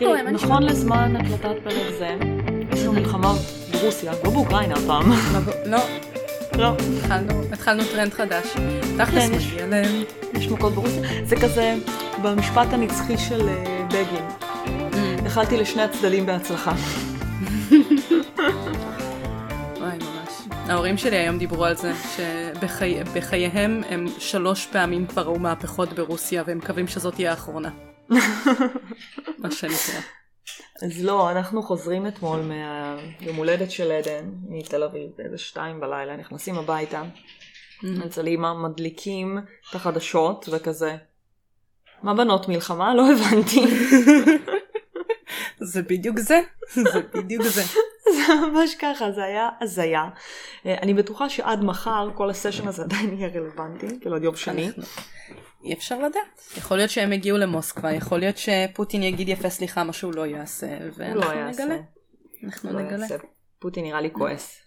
מה נשמע? נכון לזמן הקלטת פרק זה, יש לנו מלחמה ברוסיה, לא באוקראינה הפעם. לא, לא. התחלנו- התחלנו טרנד חדש. תכלס כן, מגיע להם. יש מכות ברוסיה. זה כזה במשפט הנצחי של אה, בגין. איחלתי לשני הצדדים בהצלחה. וואי, ממש. ההורים שלי היום דיברו על זה, שבחייהם הם שלוש פעמים כבר ראו מהפכות ברוסיה, והם מקווים שזאת תהיה האחרונה. מה שנקרא. אז לא, אנחנו חוזרים אתמול מהיום הולדת של עדן, מתל אביב, באיזה שתיים בלילה, נכנסים הביתה, אצל אימא מדליקים את החדשות וכזה. מה בנות מלחמה? לא הבנתי. זה בדיוק זה, זה בדיוק זה. זה ממש ככה, זה היה הזיה. אה, אני בטוחה שעד מחר כל הסשן הזה עדיין יהיה רלוונטי, כאילו עד יום שני. אי אפשר לדעת. יכול להיות שהם יגיעו למוסקבה, יכול להיות שפוטין יגיד יפה סליחה מה שהוא לא יעשה, לא ואנחנו יעשה. נגלה. אנחנו לא נגלה. יעשה. פוטין נראה לי כועס.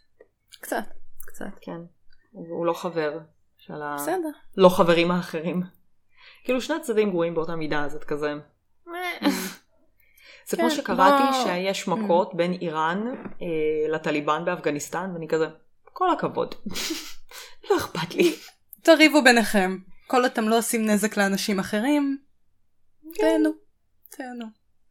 קצת, קצת. כן. הוא לא חבר של ה... בסדר. לא חברים האחרים. כאילו שני הצדדים גרועים באותה מידה, אז את כזה... זה כמו כן, שקראתי בוא- שיש מכות בין איראן אה, לטליבן באפגניסטן, ואני כזה, כל הכבוד. לא אכפת לי. תריבו ביניכם. כל עוד אתם לא עושים נזק לאנשים אחרים, תהנו. תהנו.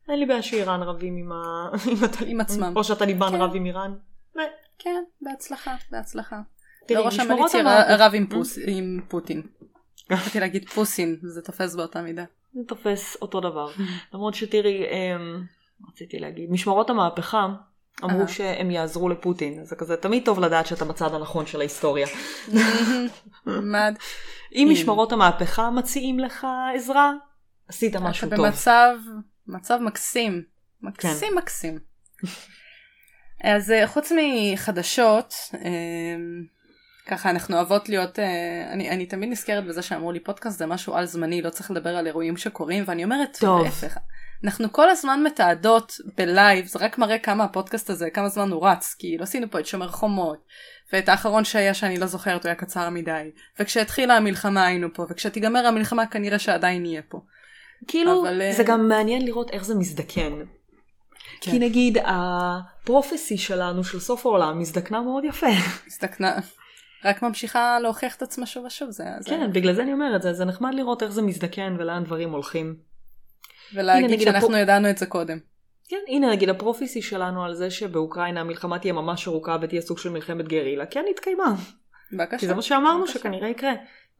אין לי בעיה שאיראן רבים עם ה... עצמם. או שהטליבן כן. רב עם איראן. אה, כן, בהצלחה, בהצלחה. תראי, וראש משמרות המליציה רב עם עם פוטין. רציתי להגיד פוסין, זה תופס באותה מידה. זה תופס אותו דבר. למרות שתראי, אמ, רציתי להגיד, משמרות המהפכה אמרו אהה. שהם יעזרו לפוטין. זה כזה תמיד טוב לדעת שאתה בצד הנכון של ההיסטוריה. מד. אם אם. משמרות המהפכה מציעים לך עזרה, עשית משהו אתה טוב. במצב, מצב מקסים. מקסים מקסים. אז אה, חוץ מחדשות, אה, ככה אנחנו אוהבות להיות, אה, אני, אני תמיד נזכרת בזה שאמרו לי פודקאסט זה משהו על זמני, לא צריך לדבר על אירועים שקורים, ואני אומרת, טוב. להפך, אנחנו כל הזמן מתעדות בלייב, זה רק מראה כמה הפודקאסט הזה, כמה זמן הוא רץ, כי לא עשינו פה את שומר חומות, ואת האחרון שהיה שאני לא זוכרת הוא היה קצר מדי, וכשהתחילה המלחמה היינו פה, וכשתיגמר המלחמה כנראה שעדיין נהיה פה. כאילו, אבל, אה, זה גם מעניין לראות איך זה מזדקן. כן. כי נגיד, הפרופסי שלנו של סוף העולם מזדקנה מאוד יפה. הסתכנה, רק ממשיכה להוכיח את עצמה שוב ושוב, זה, זה... כן, בגלל זה אני אומרת, זה, זה נחמד לראות איך זה מזדקן ולאן דברים הולכים. הנה, ולהגיד נגיד, שאנחנו הפו- ידענו את זה קודם. כן, הנה נגיד הפרופסי שלנו על זה שבאוקראינה המלחמה תהיה ממש ארוכה ותהיה סוג של מלחמת גרילה, כן התקיימה. בבקשה. כי זה מה שאמרנו בבקשה. שכנראה יקרה.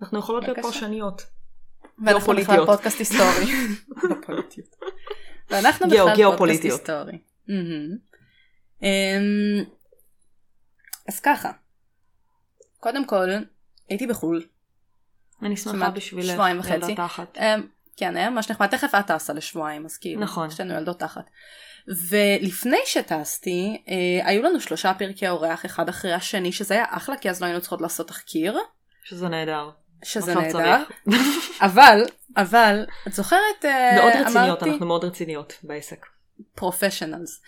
אנחנו יכולות להיות בבקשה. פרשניות. ואנחנו בכלל גיאופוליטיות. פודקאסט היסטורי. לא. ואנחנו בכלל פודקאסט. היסטורי. אמ, אז ככה. קודם כל, הייתי בחו"ל. אני שמחה כמעט בשבילך. שבועיים וחצי. כן, היה ממש נחמד. תכף את טסה לשבועיים, אז כאילו, נכון. שתינו ילדות תחת. ולפני שטסתי, אה, היו לנו שלושה פרקי אורח אחד אחרי השני, שזה היה אחלה, כי אז לא היינו צריכות לעשות תחקיר. שזה נהדר. שזה נהדר. אבל, אבל, את זוכרת, אה, מאוד רציניות, אמרתי, אנחנו מאוד רציניות בעסק. פרופשיונלס.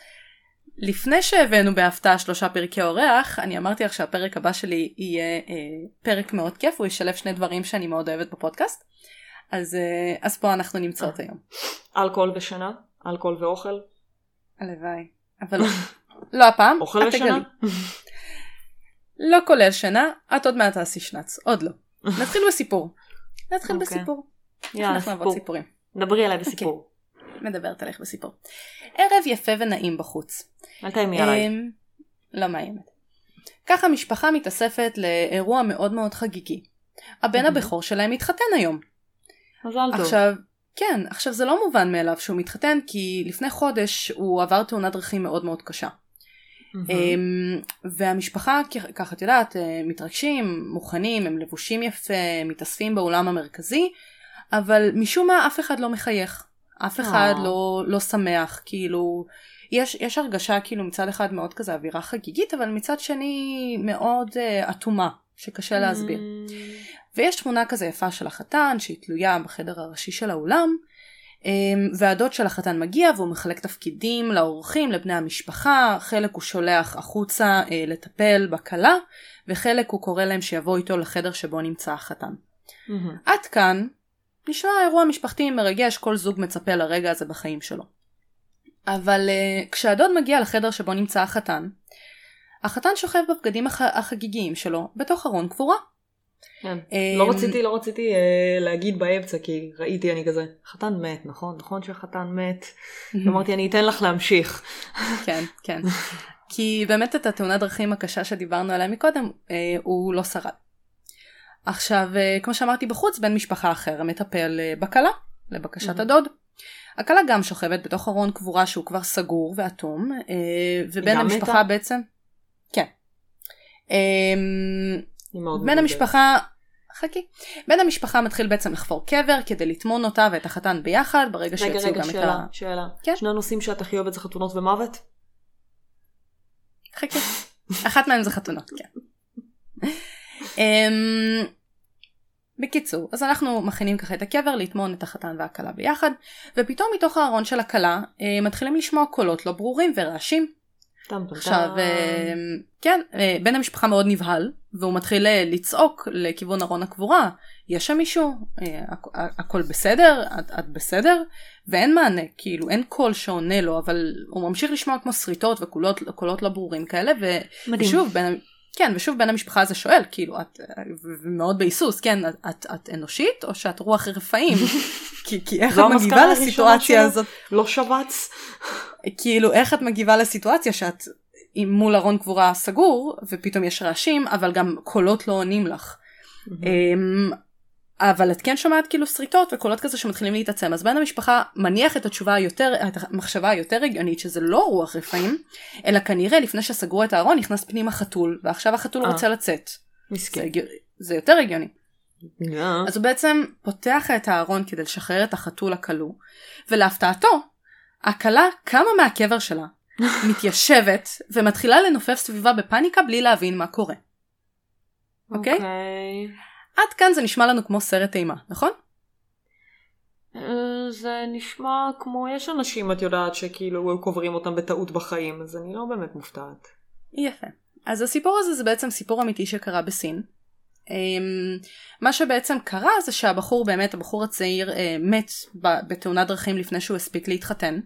לפני שהבאנו בהפתעה שלושה פרקי אורח, אני אמרתי לך שהפרק הבא שלי יהיה אה, פרק מאוד כיף, הוא ישלב שני דברים שאני מאוד אוהבת בפודקאסט. אז, אה, אז פה אנחנו נמצאות היום. אלכוהול ושינה, אלכוהול ואוכל, הלוואי. אבל לא, הפעם, אוכל ושינה. לא כולל שינה, את עוד מעט תעשי שנץ, עוד לא. נתחיל בסיפור. נתחיל אוקיי. בסיפור. יאללה, סיפור. סיפורים. דברי עליי בסיפור. מדברת עליך בסיפור. ערב יפה ונעים בחוץ. אל תאיימי עליי. אמ, לא מאיימת. ככה משפחה מתאספת לאירוע מאוד מאוד חגיגי. הבן. הבכור שלהם מתחתן היום. מזל טוב. עכשיו, כן, עכשיו זה לא מובן מאליו שהוא מתחתן כי לפני חודש הוא עבר תאונת דרכים מאוד מאוד קשה. אמ, והמשפחה, ככה את יודעת, אה, מתרגשים, מוכנים, הם לבושים יפה, מתאספים באולם המרכזי, אבל משום מה אף אחד לא מחייך. אף אחד אה. לא, לא שמח, כאילו, יש, יש הרגשה כאילו מצד אחד מאוד כזה אווירה חגיגית, אבל מצד שני מאוד uh, אטומה, שקשה להסביר. ויש תמונה כזה יפה של החתן שהיא תלויה בחדר הראשי של האולם אמ, והדוד של החתן מגיע והוא מחלק תפקידים לאורחים, לבני המשפחה, חלק הוא שולח החוצה אה, לטפל בכלה וחלק הוא קורא להם שיבואו איתו לחדר שבו נמצא החתן. מהמם. עד כאן נשמע אירוע משפחתי מרגש, כל זוג מצפה לרגע הזה בחיים שלו. אבל uh, כשהדוד מגיע לחדר שבו נמצא החתן, החתן שוכב בבגדים הח... החגיגיים שלו בתוך ארון קבורה. כן. אמ, לא רציתי, לא רציתי אה, להגיד באמצע, כי ראיתי, אני כזה, חתן מת, נכון? נכון שהחתן מת? אמרתי, אני אתן לך להמשיך. כן, כן. כי באמת את התאונת דרכים הקשה שדיברנו עליה מקודם, אה, הוא לא שרד. עכשיו, אה, כמו שאמרתי בחוץ, בן משפחה אחר מטפל בכלה, לבקשת. הדוד. הכלה גם שוכבת בתוך ארון קבורה שהוא כבר סגור ואטום, ובן המשפחה מתה? בעצם... כן. בן. המשפחה... חכי. בן המשפחה מתחיל בעצם לחפור קבר כדי לטמון אותה ואת החתן ביחד ברגע רגע, שיוציאו רגע, גם את שאלה, ה... שאלה. כן? שני הנושאים שאת הכי אוהבת זה חתונות ומוות? חכי. אחת מהן זה חתונות, כן. אמ, בקיצור, אז אנחנו מכינים ככה את הקבר לטמון את החתן והכלה ביחד, ופתאום מתוך הארון של הכלה אה, מתחילים לשמוע קולות לא ברורים ורעשים. עכשיו. אה, כן, אה, בן המשפחה מאוד נבהל, והוא מתחיל אה, לצעוק לכיוון ארון הקבורה, יש שם מישהו? אה, הכ- הכל בסדר? את, את בסדר? ואין מענה, כאילו אין קול שעונה לו, אבל הוא ממשיך לשמוע כמו שריטות וקולות קולות לא ברורים כאלה. ושוב, בן, כן, ושוב בן המשפחה הזה שואל, כאילו, את, ו- ומאוד בהיסוס, כן, את, את, אנושית או שאת רוח רפאים? כי, כי איך זו את מגיבה לסיטואציה? הזאת? לא שבץ? כאילו, איך את מגיבה לסיטואציה שאת עם מול ארון קבורה סגור, ופתאום יש רעשים, אבל גם קולות לא עונים לך. אמ, אבל את כן שומעת כאילו שריטות וקולות כזה שמתחילים להתעצם אז בן המשפחה מניח את התשובה היותר את המחשבה היותר הגיונית שזה לא רוח רפאים אלא כנראה לפני שסגרו את הארון נכנס פנימה חתול ועכשיו החתול אה. רוצה לצאת זה, מסכן. הגיו- זה יותר הגיוני. אז הוא בעצם פותח את הארון כדי לשחרר את החתול הכלוא ולהפתעתו הכלה קמה מהקבר שלה מתיישבת ומתחילה לנופף סביבה בפאניקה בלי להבין מה קורה. אוקיי? עד כאן זה נשמע לנו כמו סרט אימה נכון? אה, זה נשמע כמו, יש אנשים את יודעת שכאילו קוברים אותם בטעות בחיים, אז אני לא באמת מופתעת. יפה. אז הסיפור הזה זה בעצם סיפור אמיתי שקרה בסין. אמ, מה שבעצם קרה זה שהבחור באמת, הבחור הצעיר אה, מת בתאונת דרכים לפני שהוא הספיק להתחתן.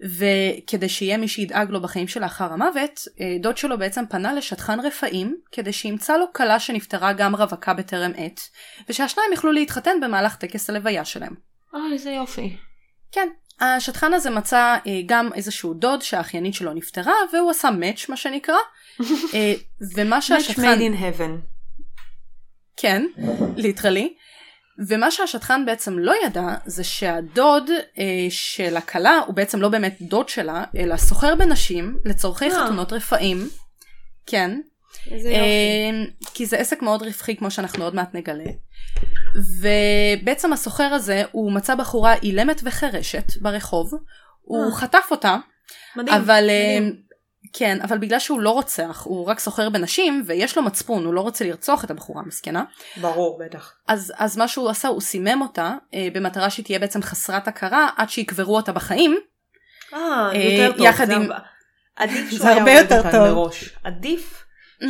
וכדי שיהיה מי שידאג לו בחיים שלאחר המוות, אה, דוד שלו בעצם פנה לשטחן רפאים כדי שימצא לו כלה שנפטרה גם רווקה בטרם עת, ושהשניים יוכלו להתחתן במהלך טקס הלוויה שלהם. אה, איזה יופי. כן, השטחן הזה מצא אה, גם איזשהו דוד שהאחיינית שלו נפטרה, והוא עשה מאץ' מה שנקרא. אה, ומה Match שהשטחן... made in heaven. כן, ליטרלי. ומה שהשטחן בעצם לא ידע זה שהדוד אה, של הכלה הוא בעצם לא באמת דוד שלה, אלא סוחר בנשים לצורכי אה. חתונות רפאים. כן. איזה יופי. אה, כי זה עסק מאוד רווחי כמו שאנחנו עוד מעט נגלה. ובעצם הסוחר הזה הוא מצא בחורה אילמת וחירשת ברחוב, הוא אה. חטף אותה, מדהים. אבל אה, מדהים. כן, אבל בגלל שהוא לא רוצח, הוא רק סוחר בנשים ויש לו מצפון, הוא לא רוצה לרצוח את הבחורה המסכנה, ברור, בטח. אז, אז מה שהוא עשה הוא סימם אותה אה, במטרה שהיא תהיה בעצם חסרת הכרה עד שיקברו אותה בחיים. אה, אה, יותר טוב. יחד זה עם- עדיף שהוא היה הורג אותן טוב. מראש. עדיף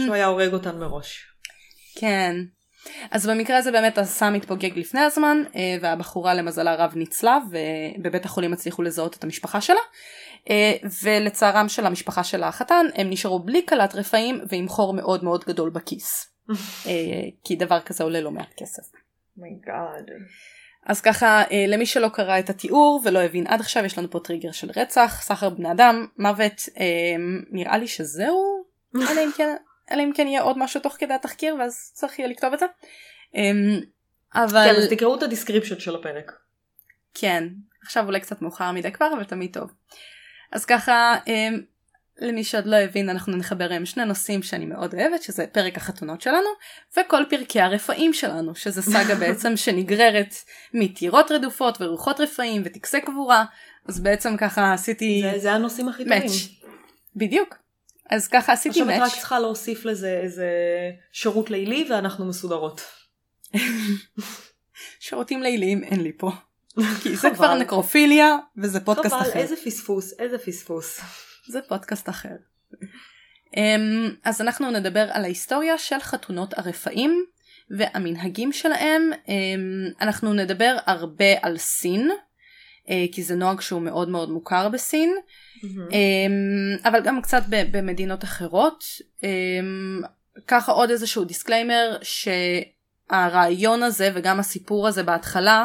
שהוא היה הורג אותן מראש. כן. אז במקרה הזה באמת הסם התפוגג לפני הזמן אה, והבחורה למזלה רב ניצלה ובבית החולים הצליחו לזהות את המשפחה שלה אה, ולצערם של המשפחה של החתן הם נשארו בלי כלת רפאים ועם חור מאוד מאוד גדול בכיס. אה, כי דבר כזה עולה לא מעט כסף. my God. אז ככה אה, למי שלא קרא את התיאור ולא הבין עד עכשיו יש לנו פה טריגר של רצח, סחר בני אדם, מוות, אה, נראה לי שזהו, אלא אם כן, אלא אם כן יהיה עוד משהו תוך כדי התחקיר ואז צריך יהיה לכתוב את זה. אה, אבל כן, אז תקראו את ה description של הפרק. כן, עכשיו אולי קצת מאוחר מדי כבר אבל תמיד טוב. אז ככה אה, למי שעוד לא הבין אנחנו נחבר עם שני נושאים שאני מאוד אוהבת שזה פרק החתונות שלנו וכל פרקי הרפאים שלנו שזה סאגה בעצם שנגררת מטירות רדופות ורוחות רפאים וטקסי קבורה אז בעצם ככה עשיתי זה- זה הנושאים הכי טובים. מאץ'. בדיוק. אז ככה עשיתי עכשיו את רק מאץ'. צריכה להוסיף לזה איזה שירות לילי ואנחנו מסודרות. שירותים ליליים אין לי פה. כי זה חבל. כבר נקרופיליה וזה פודקאסט חבל, אחר. איזה פספוס, איזה פספוס. זה פודקאסט אחר. Um, אז אנחנו נדבר על ההיסטוריה של חתונות הרפאים והמנהגים שלהם. Um, אנחנו נדבר הרבה על סין, אה, כי זה נוהג שהוא מאוד מאוד מוכר בסין. אה, אבל גם קצת במדינות אחרות. ככה עוד איזשהו disclaimer שהרעיון הזה וגם הסיפור הזה בהתחלה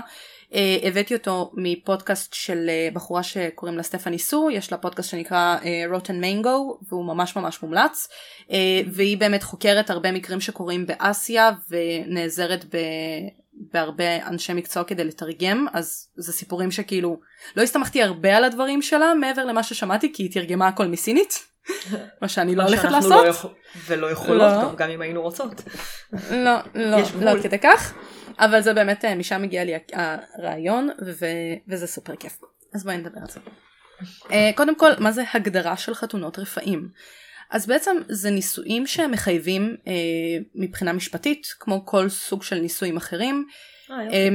הבאתי אותו מפודקאסט של אה, בחורה שקוראים לה סטפני סו, יש לה פודקאסט שנקרא Rotten Mango והוא ממש ממש מומלץ אה, והיא באמת חוקרת הרבה מקרים שקורים באסיה ונעזרת ב... בהרבה אנשי מקצוע כדי לתרגם אז זה סיפורים שכאילו לא הסתמכתי הרבה על הדברים שלה מעבר למה ששמעתי כי היא תרגמה הכל מסינית מה שאני לא הולכת לעשות. לא יכול- ולא יכולות לא. גם, גם אם היינו רוצות. לא, לא, לא כדי כך, אבל זה באמת, אה, משם מגיע לי הרעיון, ו- וזה סופר כיף. אז בואי נדבר על זה. אה, קודם כל, מה זה הגדרה של חתונות רפאים? אז בעצם זה נישואים שמחייבים אה, מבחינה משפטית, כמו כל סוג של נישואים אחרים. אה. אה,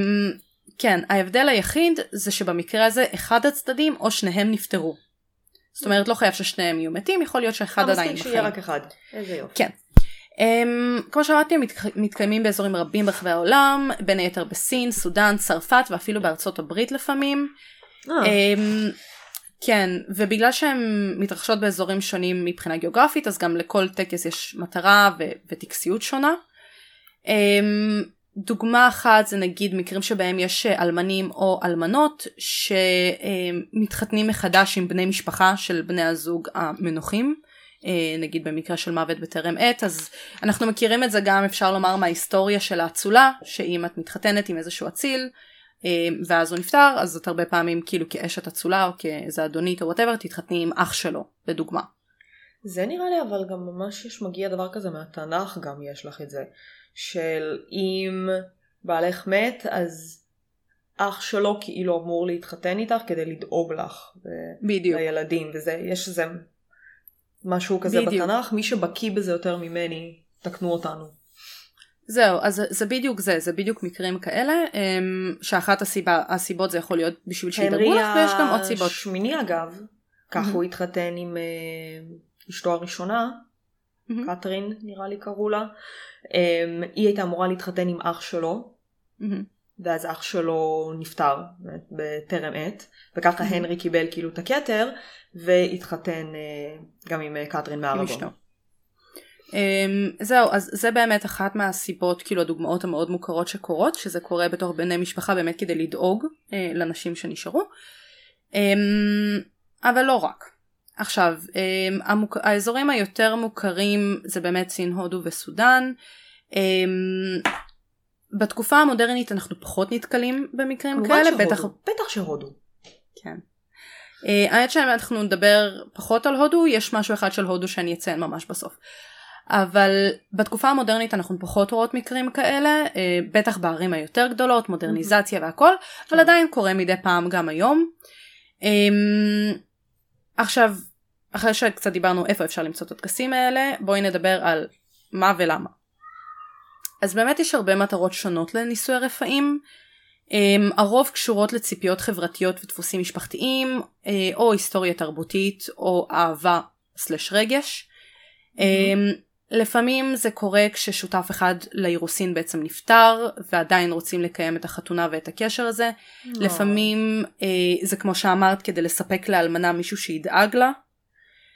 כן, ההבדל היחיד זה שבמקרה הזה אחד הצדדים או שניהם נפטרו. זאת אומרת, לא חייב ששניהם יהיו מתים, יכול להיות שאחד אה, עדיין מספיק בחיים. שיהיה רק אחד. איזה יופי. כן. Um, כמו שאמרתי, הם מתק- מתקיימים באזורים רבים ברחבי העולם, בין היתר בסין, סודאן, צרפת ואפילו בארצות הברית לפעמים. אה, Um, כן, ובגלל שהן מתרחשות באזורים שונים מבחינה גיאוגרפית, אז גם לכל טקס יש מטרה ו- וטקסיות שונה. Um, דוגמה אחת זה נגיד מקרים שבהם יש אה, אלמנים או אלמנות שמתחתנים מחדש עם בני משפחה של בני הזוג המנוחים. אה, נגיד במקרה של מוות בטרם עת אז אנחנו מכירים את זה גם אפשר לומר מההיסטוריה של האצולה שאם את מתחתנת עם איזשהו אציל אה, ואז הוא נפטר אז את הרבה פעמים כאילו כאשת אצולה או כאיזה אדונית או וואטאבר תתחתני עם אח שלו לדוגמה. זה נראה לי אבל גם ממש יש מגיע דבר כזה מהתנ"ך גם יש לך את זה. של אם בעלך מת אז אח שלו כאילו אמור להתחתן איתך כדי לדאוג לך. ו- בדיוק. לילדים וזה יש איזה משהו כזה בדיוק. בתנ"ך מי שבקיא בזה יותר ממני תקנו אותנו. זהו אז זה- בדיוק זה זה בדיוק מקרים כאלה אמ, שאחת הסיבה הסיבות זה יכול להיות בשביל שידאגו לך ויש גם עוד סיבות. השמיני אגב ככה מהמם. הוא התחתן עם אה, אשתו הראשונה מהמם, קתרין נראה לי קראו לה. אה, היא הייתה אמורה להתחתן עם אח שלו מהמם. ואז אח שלו נפטר בטרם עת וככה. הנרי קיבל כאילו את הכתר והתחתן אה, גם עם אה, קתרין. אשתו. Um, זהו אז זה באמת אחת מהסיבות כאילו הדוגמאות המאוד מוכרות שקורות שזה קורה בתוך בני משפחה באמת כדי לדאוג uh, לנשים שנשארו um, אבל לא רק. עכשיו um, המוק... האזורים היותר מוכרים זה באמת סין הודו וסודאן. בתקופה המודרנית אנחנו פחות נתקלים במקרים כאלה שהודו, בטח בטח שהודו. כן. האמת שאנחנו נדבר פחות על הודו, יש משהו אחד של הודו שאני אציין ממש בסוף. אבל בתקופה המודרנית אנחנו פחות רואות מקרים כאלה, uh, בטח בערים היותר גדולות, מודרניזציה והכל, אבל כן. עדיין קורה מדי פעם גם היום. Um, עכשיו, אחרי שקצת דיברנו איפה אפשר למצוא את הטקסים האלה, בואי נדבר על מה ולמה. אז באמת יש הרבה מטרות שונות לניסוי הרפאים. Um, הרוב קשורות לציפיות חברתיות ודפוסים משפחתיים, uh, או היסטוריה תרבותית, או אהבה סלש רגש. Um, לפעמים זה קורה כששותף אחד לאירוסין בעצם נפטר, ועדיין רוצים לקיים את החתונה ואת הקשר הזה. לפעמים uh, זה כמו שאמרת, כדי לספק לאלמנה מישהו שידאג לה.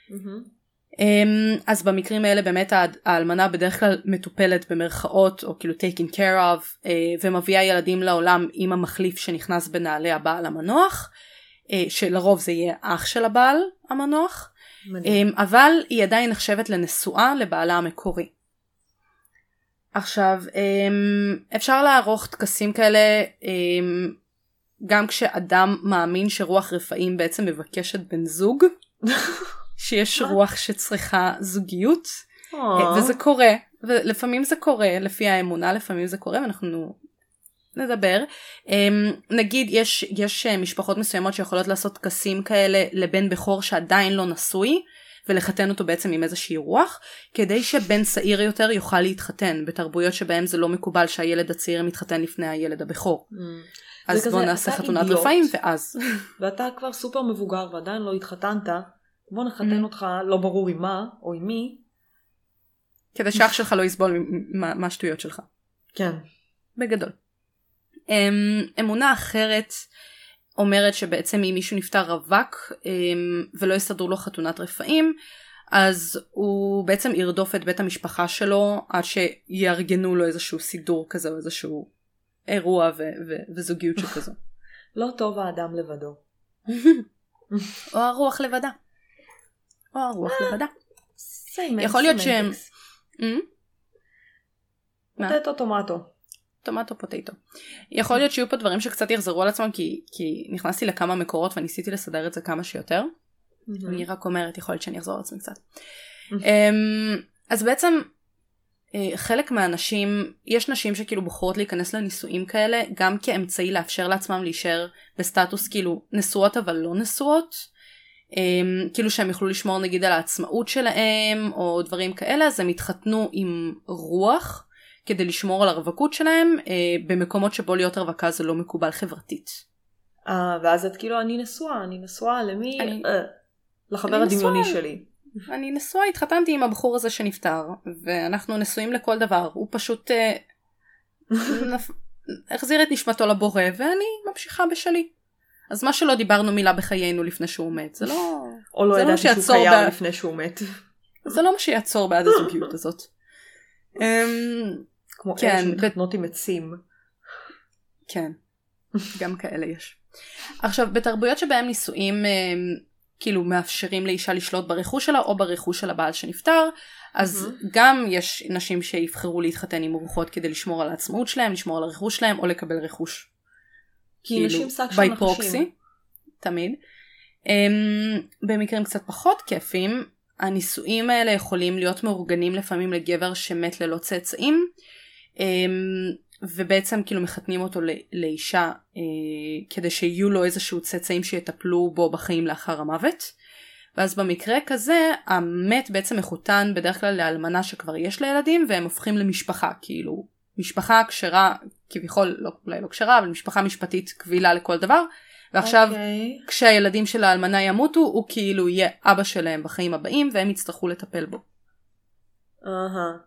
מהמם. Um, אז במקרים האלה באמת הא- האלמנה בדרך כלל מטופלת במרכאות או כאילו taken care of uh, ומביאה ילדים לעולם עם המחליף שנכנס בנעלי הבעל המנוח uh, שלרוב זה יהיה אח של הבעל המנוח מדהים. um, אבל היא עדיין נחשבת לנשואה לבעלה המקורי. עכשיו um, אפשר לערוך טקסים כאלה גם כשאדם מאמין שרוח רפאים בעצם מבקשת בן זוג שיש מה? רוח שצריכה זוגיות אה. וזה קורה ולפעמים זה קורה לפי האמונה לפעמים זה קורה ואנחנו נדבר אמ, נגיד יש יש אה, משפחות מסוימות שיכולות לעשות טקסים כאלה לבן בכור שעדיין לא נשוי ולחתן אותו בעצם עם איזושהי רוח כדי שבן צעיר יותר יוכל להתחתן בתרבויות שבהם זה לא מקובל שהילד הצעיר מתחתן לפני הילד הבכור Mm. אז כזה, בוא נעשה חתונת. רפאים ואז ואתה כבר סופר מבוגר ועדיין לא התחתנת, בוא נחתן Mhm. אותך לא ברור עם מה או עם מי. כדי שאח שלך לא יסבול מהשטויות שלך. כן. בגדול. אמ, אמונה אחרת אומרת שבעצם אם מישהו נפטר רווק אמ, ולא יסדרו לו חתונת רפאים, אז הוא בעצם ירדוף את בית המשפחה שלו עד שיארגנו לו איזשהו סידור כזה או איזשהו אירוע ו- ו- וזוגיות שכזו. לא טוב האדם לבדו. או הרוח לבדה. או הרוח אה, לבדה. יכול להיות. שהם- אמ? פוטטו טומטו. טומטו פוטטו. יכול להיות שיהיו פה דברים שקצת יחזרו על עצמם כי, כי נכנסתי לכמה מקורות וניסיתי לסדר את זה כמה שיותר. אני רק אומרת יכול להיות שאני אחזור על עצמי קצת. אמ, אז בעצם אה, חלק מהנשים יש נשים שכאילו בוחרות להיכנס לנישואים כאלה גם כאמצעי לאפשר לעצמם להישאר בסטטוס כאילו נשואות אבל לא נשואות. אמ, כאילו שהם יוכלו לשמור נגיד על העצמאות שלהם או דברים כאלה אז הם התחתנו עם רוח כדי לשמור על הרווקות שלהם אה, במקומות שבו להיות רווקה זה לא מקובל חברתית. אה, ואז את כאילו, אני נשואה, אני נשואה למי? אני- אה, לחבר אני הדמיוני נשואה. שלי. אני נשואה, התחתנתי עם הבחור הזה שנפטר, ואנחנו נשואים לכל דבר. הוא פשוט אה, נפ... החזיר את נשמתו לבורא, ואני ממשיכה בשלי. אז מה שלא דיברנו מילה בחיינו לפני שהוא מת, זה לא, או לא לא ידעתי שהוא שיעצור קיים ב- לפני שהוא מת. זה לא מה שיעצור בעד הזוגיות הזאת. אמ, כמו כן, אלה שמתחתנות עם עצים. כן, גם כאלה יש. עכשיו, בתרבויות שבהם נישואים אה, כאילו מאפשרים לאישה לשלוט ברכוש שלה או ברכוש של הבעל שנפטר, אז מהמם. גם יש נשים שיבחרו להתחתן עם רוחות כדי לשמור על העצמאות שלהם, לשמור על הרכוש שלהם או לקבל רכוש. כי נשים שק של נחשים. proxy, תמיד. Um, במקרים קצת פחות כיפים, הנישואים האלה יכולים להיות מאורגנים לפעמים לגבר שמת ללא צאצאים, um, ובעצם כאילו מחתנים אותו לאישה uh, כדי שיהיו לו איזשהו צאצאים שיטפלו בו בחיים לאחר המוות. ואז במקרה כזה המת בעצם מחותן בדרך כלל לאלמנה שכבר יש לה ילדים והם הופכים למשפחה כאילו משפחה כשרה כביכול לא, אולי לא כשרה אבל משפחה משפטית קבילה לכל דבר ועכשיו אוקיי. כשהילדים של האלמנה ימותו הוא כאילו יהיה אבא שלהם בחיים הבאים והם יצטרכו לטפל בו. אהה.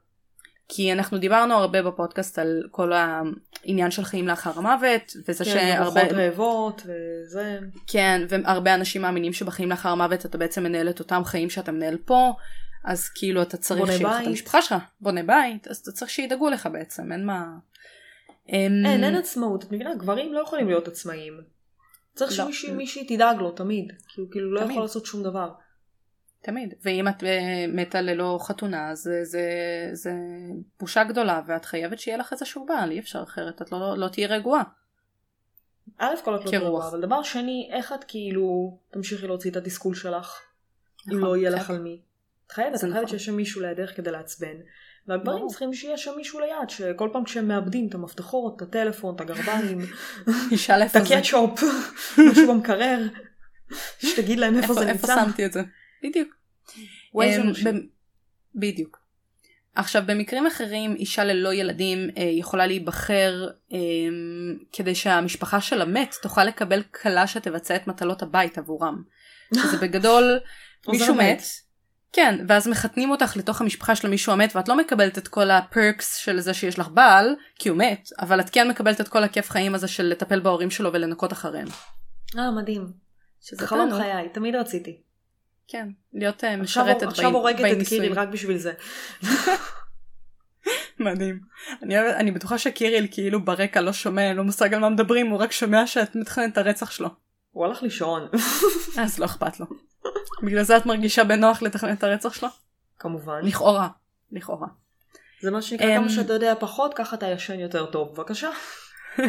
כי אנחנו דיברנו הרבה בפודקאסט על כל העניין של חיים לאחר המוות וזה כן, שהרבה ארוחות רעבות וזה. כן והרבה אנשים מאמינים שבחיים לאחר המוות אתה בעצם מנהל את אותם חיים שאתה מנהל פה אז כאילו אתה צריך שיהיה לך את. המשפחה שלך בונה בית אז אתה צריך שידאגו לך בעצם אין מה. אמ, אין, אין עצמאות. את מבינה? גברים לא יכולים להיות עצמאיים. צריך לא. שמישהי מישהי תדאג לו תמיד. כי הוא כאילו לא תמיד. יכול לעשות שום דבר. תמיד ואם את אה, מתה ללא חתונה אז זה, זה, זה בושה גדולה ואת חייבת שיהיה לך איזשהו בעל אי אפשר אחרת את לא, לא תהיי רגועה. א' כל את לא. תרגועה, אבל דבר שני, איך את כאילו תמשיכי להוציא את התסכול שלך, אם נכון, לא יהיה. לך על מי. את חייבת, את חייבת נכון. שיש שם מישהו לידך כדי לעצבן. והגברים. צריכים שיהיה שם מישהו ליד, שכל פעם כשהם מאבדים את המפתחות, את הטלפון, את הגרביים, את איפה. הקטשופ, משהו במקרר, שתגיד להם איפה זה איפה נמצא. שמתי את זה. בדיוק. אמ, בדיוק. עכשיו במקרים אחרים אישה ללא ילדים אה, יכולה להיבחר אה, כדי שהמשפחה של המת תוכל לקבל כלה שתבצע את מטלות הבית עבורם. שזה בגדול מישהו. מת. כן ואז מחתנים אותך לתוך המשפחה של מישהו המת ואת לא מקבלת את כל הפרקס של זה שיש לך בעל כי הוא מת אבל את כן מקבלת את כל הכיף חיים הזה של לטפל בהורים שלו ולנקות אחריהם. אה, מדהים. שזה זה חלום תענוג. חיי, תמיד רציתי. כן להיות אה, עכשיו משרתת עכשיו בי- הורגת את בנישואים. קיריל רק בשביל זה. מדהים. אני, אני בטוחה שקיריל כאילו ברקע לא שומע, אין לו מושג על מה מדברים, הוא רק שומע שאת מתכננת את הרצח שלו. הוא הלך לישון. אז לא אכפת לו. בגלל זה את מרגישה בנוח לתכנן את הרצח שלו? כמובן. לכאורה. לכאורה. זה מה שנקרא אמ, כמה שאתה יודע פחות, ככה אתה ישן יותר טוב. בבקשה.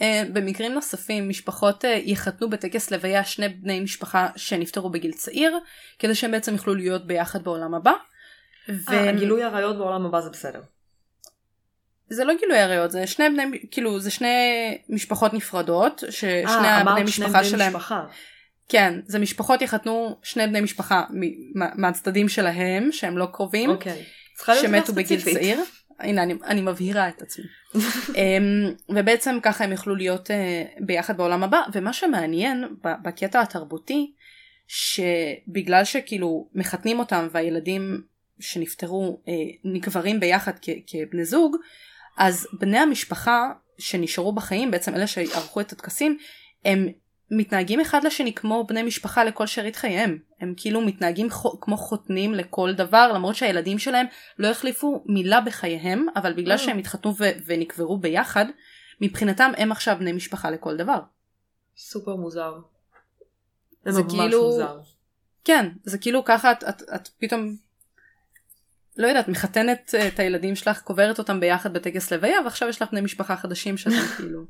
אה, במקרים נוספים משפחות אה, יחתנו בטקס לוויה שני בני משפחה שנפטרו בגיל צעיר, כדי שהם בעצם יוכלו להיות ביחד בעולם הבא. אה, גילוי עריות בעולם הבא זה בסדר. זה לא גילוי עריות, זה שני בני, כאילו זה שני משפחות נפרדות, ששני אה, הבני אמרת שני משפחה בני שלהם משפחה. כן, זה משפחות יחתנו שני בני משפחה מהצדדים שלהם, שהם לא קרובים, אוקיי. שמתו בגיל. צעיר. הנה, אני, אני מבהירה את עצמי. אמ, ובעצם ככה הם יוכלו להיות uh, ביחד בעולם הבא, ומה שמעניין בקטע התרבותי, שבגלל שכאילו מחתנים אותם והילדים שנפטרו uh, נקברים ביחד כ- כבני זוג, אז בני המשפחה שנשארו בחיים, בעצם אלה שערכו את הטקסים, הם מתנהגים אחד לשני כמו בני משפחה לכל שארית חייהם. הם כאילו מתנהגים ח... כמו חותנים לכל דבר, למרות שהילדים שלהם לא החליפו מילה בחייהם, אבל בגלל אה. שהם התחתנו ו... ונקברו ביחד, מבחינתם הם עכשיו בני משפחה לכל דבר. סופר מוזר. זה זה ממש כאילו- מוזר. כן, זה כאילו ככה את, את, את פתאום, לא יודעת, מחתנת אה, את הילדים שלך, קוברת אותם ביחד בטקס לוויה, ועכשיו יש לך בני משפחה חדשים שאתם כאילו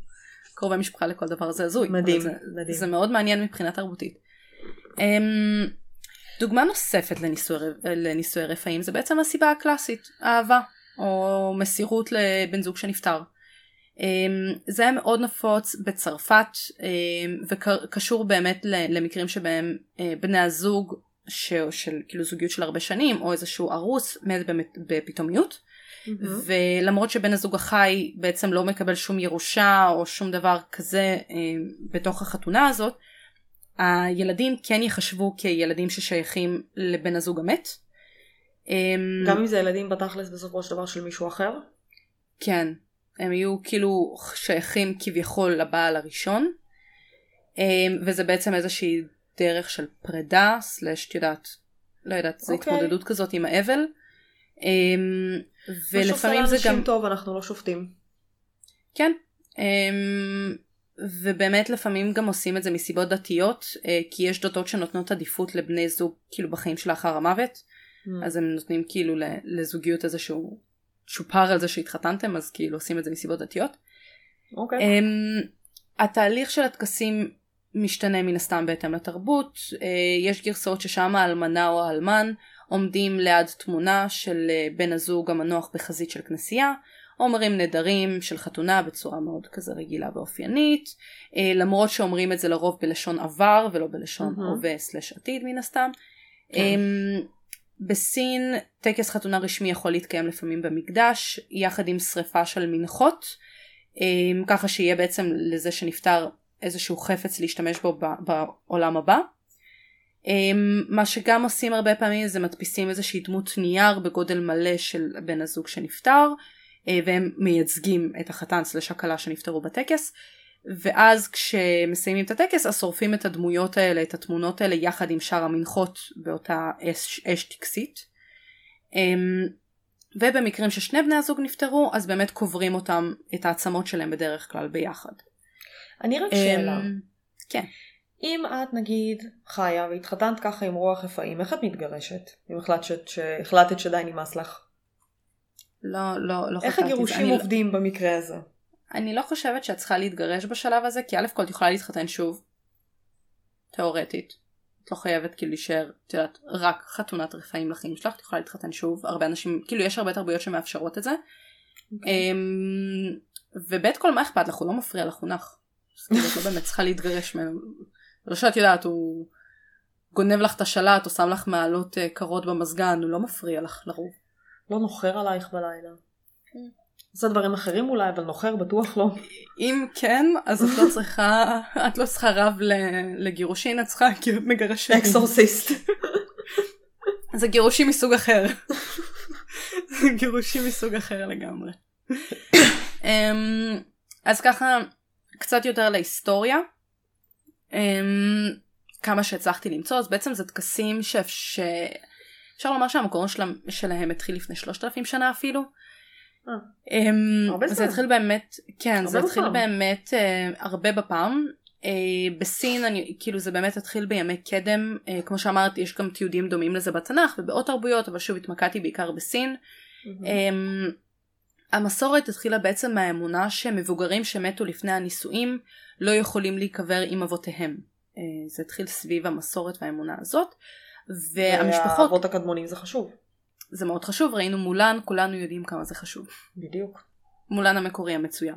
קרובי משפחה לכל דבר, זה הזוי. מדהים, זה, מדהים. זה מאוד מעניין מבחינה תרבותית. אמ, דוגמה נוספת לנישואי, לנישואי רפאים זה בעצם הסיבה הקלאסית, אהבה, או מסירות לבן זוג שנפטר. אמ, זה היה מאוד נפוץ בצרפת אמ, וקשור באמת למקרים שבהם אה, בני הזוג ש- של כאילו זוגיות של הרבה שנים או איזשהו ארוס מת בפתאומיות מהמם. ולמרות שבן הזוג החי בעצם לא מקבל שום ירושה או שום דבר כזה אמ, בתוך החתונה הזאת הילדים כן ייחשבו כילדים ששייכים לבן הזוג המת. אמ, גם אם זה ילדים בתכלס בסופו של דבר של מישהו אחר? כן, הם יהיו כאילו שייכים כביכול לבעל הראשון, אמ, וזה בעצם איזושהי דרך של פרידה, סלש, את יודעת, לא יודעת, זו אוקיי. התמודדות כזאת עם האבל. אמ, שעושה ולפעמים זה גם, טוב אנחנו לא שופטים. כן, אמ, ובאמת לפעמים גם עושים את זה מסיבות דתיות, אה, כי יש דתות שנותנות עדיפות לבני זוג כאילו בחיים שלאחר המוות. אז הם נותנים כאילו לזוגיות איזשהו צ'ופר על זה שהתחתנתם אז כאילו עושים את זה מסיבות דתיות. אוקיי. Um, התהליך של הטקסים משתנה מן הסתם בהתאם לתרבות uh, יש גרסאות ששם האלמנה או האלמן עומדים ליד תמונה של uh, בן הזוג המנוח בחזית של כנסייה אומרים נדרים של חתונה בצורה מאוד כזה רגילה ואופיינית uh, למרות שאומרים את זה לרוב בלשון עבר ולא בלשון מהמם. הווה סלש עתיד מן הסתם. כן. Um, בסין טקס חתונה רשמי יכול להתקיים לפעמים במקדש יחד עם שריפה של מנחות אמ, ככה שיהיה בעצם לזה שנפטר איזשהו חפץ להשתמש בו בעולם הבא. אמ, מה שגם עושים הרבה פעמים זה מדפיסים איזושהי דמות נייר בגודל מלא של בן הזוג שנפטר אה, והם מייצגים את החתן סלש הכלה שנפטרו בטקס ואז כשמסיימים את הטקס אז שורפים את הדמויות האלה את התמונות האלה יחד עם שאר המנחות באותה אש, אש טקסית. אמ, ובמקרים ששני בני הזוג נפטרו אז באמת קוברים אותם את העצמות שלהם בדרך כלל ביחד. אני רק שאלה. אמ, כן. אם את נגיד חיה והתחתנת ככה עם רוח רפאים, איך את מתגרשת? אם החלטת, שהחלטת שדי נמאס לך. לא, לא, לא איך את זה. הגירושים אני, עובדים במקרה הזה? אני לא חושבת שאת צריכה להתגרש בשלב הזה, כי א' כל את יכולה להתחתן שוב. תאורטית. את לא חייבת כאילו להישאר, את יודעת, רק חתונת רפאים לחיים שלך, את יכולה להתחתן שוב. הרבה אנשים, כאילו יש הרבה תרבויות שמאפשרות את זה. אמ, וב' כל מה אכפת לך, הוא לא מפריע לך, הוא נח. אז כאילו את לא באמת צריכה להתגרש ממנו. לא שאת יודעת, הוא גונב לך את השלט, או שם לך מעלות אה, קרות במזגן, הוא לא מפריע לך לרוב. לא נוחר עלייך בלילה. עושה דברים אחרים אולי, אבל נוחר בטוח לא. אם כן, אז את לא צריכה, את לא צריכה רב לגירושין, את צריכה מגרשים. exorcist. זה גירושים מסוג אחר. זה גירושים מסוג אחר לגמרי. אמ, אז ככה, קצת יותר להיסטוריה. אמ, כמה שהצלחתי למצוא, אז בעצם זה טקסים שאפשר לומר שהמקור שלהם, שלהם התחיל לפני 3,000 שנה אפילו. הרבה זה. התחיל באמת, כן, זה התחיל בפעם. באמת אה, הרבה בפעם. אה, בסין, אני, כאילו זה באמת התחיל בימי קדם, אה, כמו שאמרתי, יש גם תיעודים דומים לזה בתנ"ך ובעוד תרבויות, אבל שוב התמקדתי בעיקר בסין. אמ, המסורת התחילה בעצם מהאמונה שמבוגרים שמתו לפני הנישואים לא יכולים להיקבר עם אבותיהם. אה, זה התחיל סביב המסורת והאמונה הזאת. והמשפחות, והאבות הקדמונים זה חשוב. זה מאוד חשוב, ראינו מולן, כולנו יודעים כמה זה חשוב. בדיוק. מולן המקורי המצויר.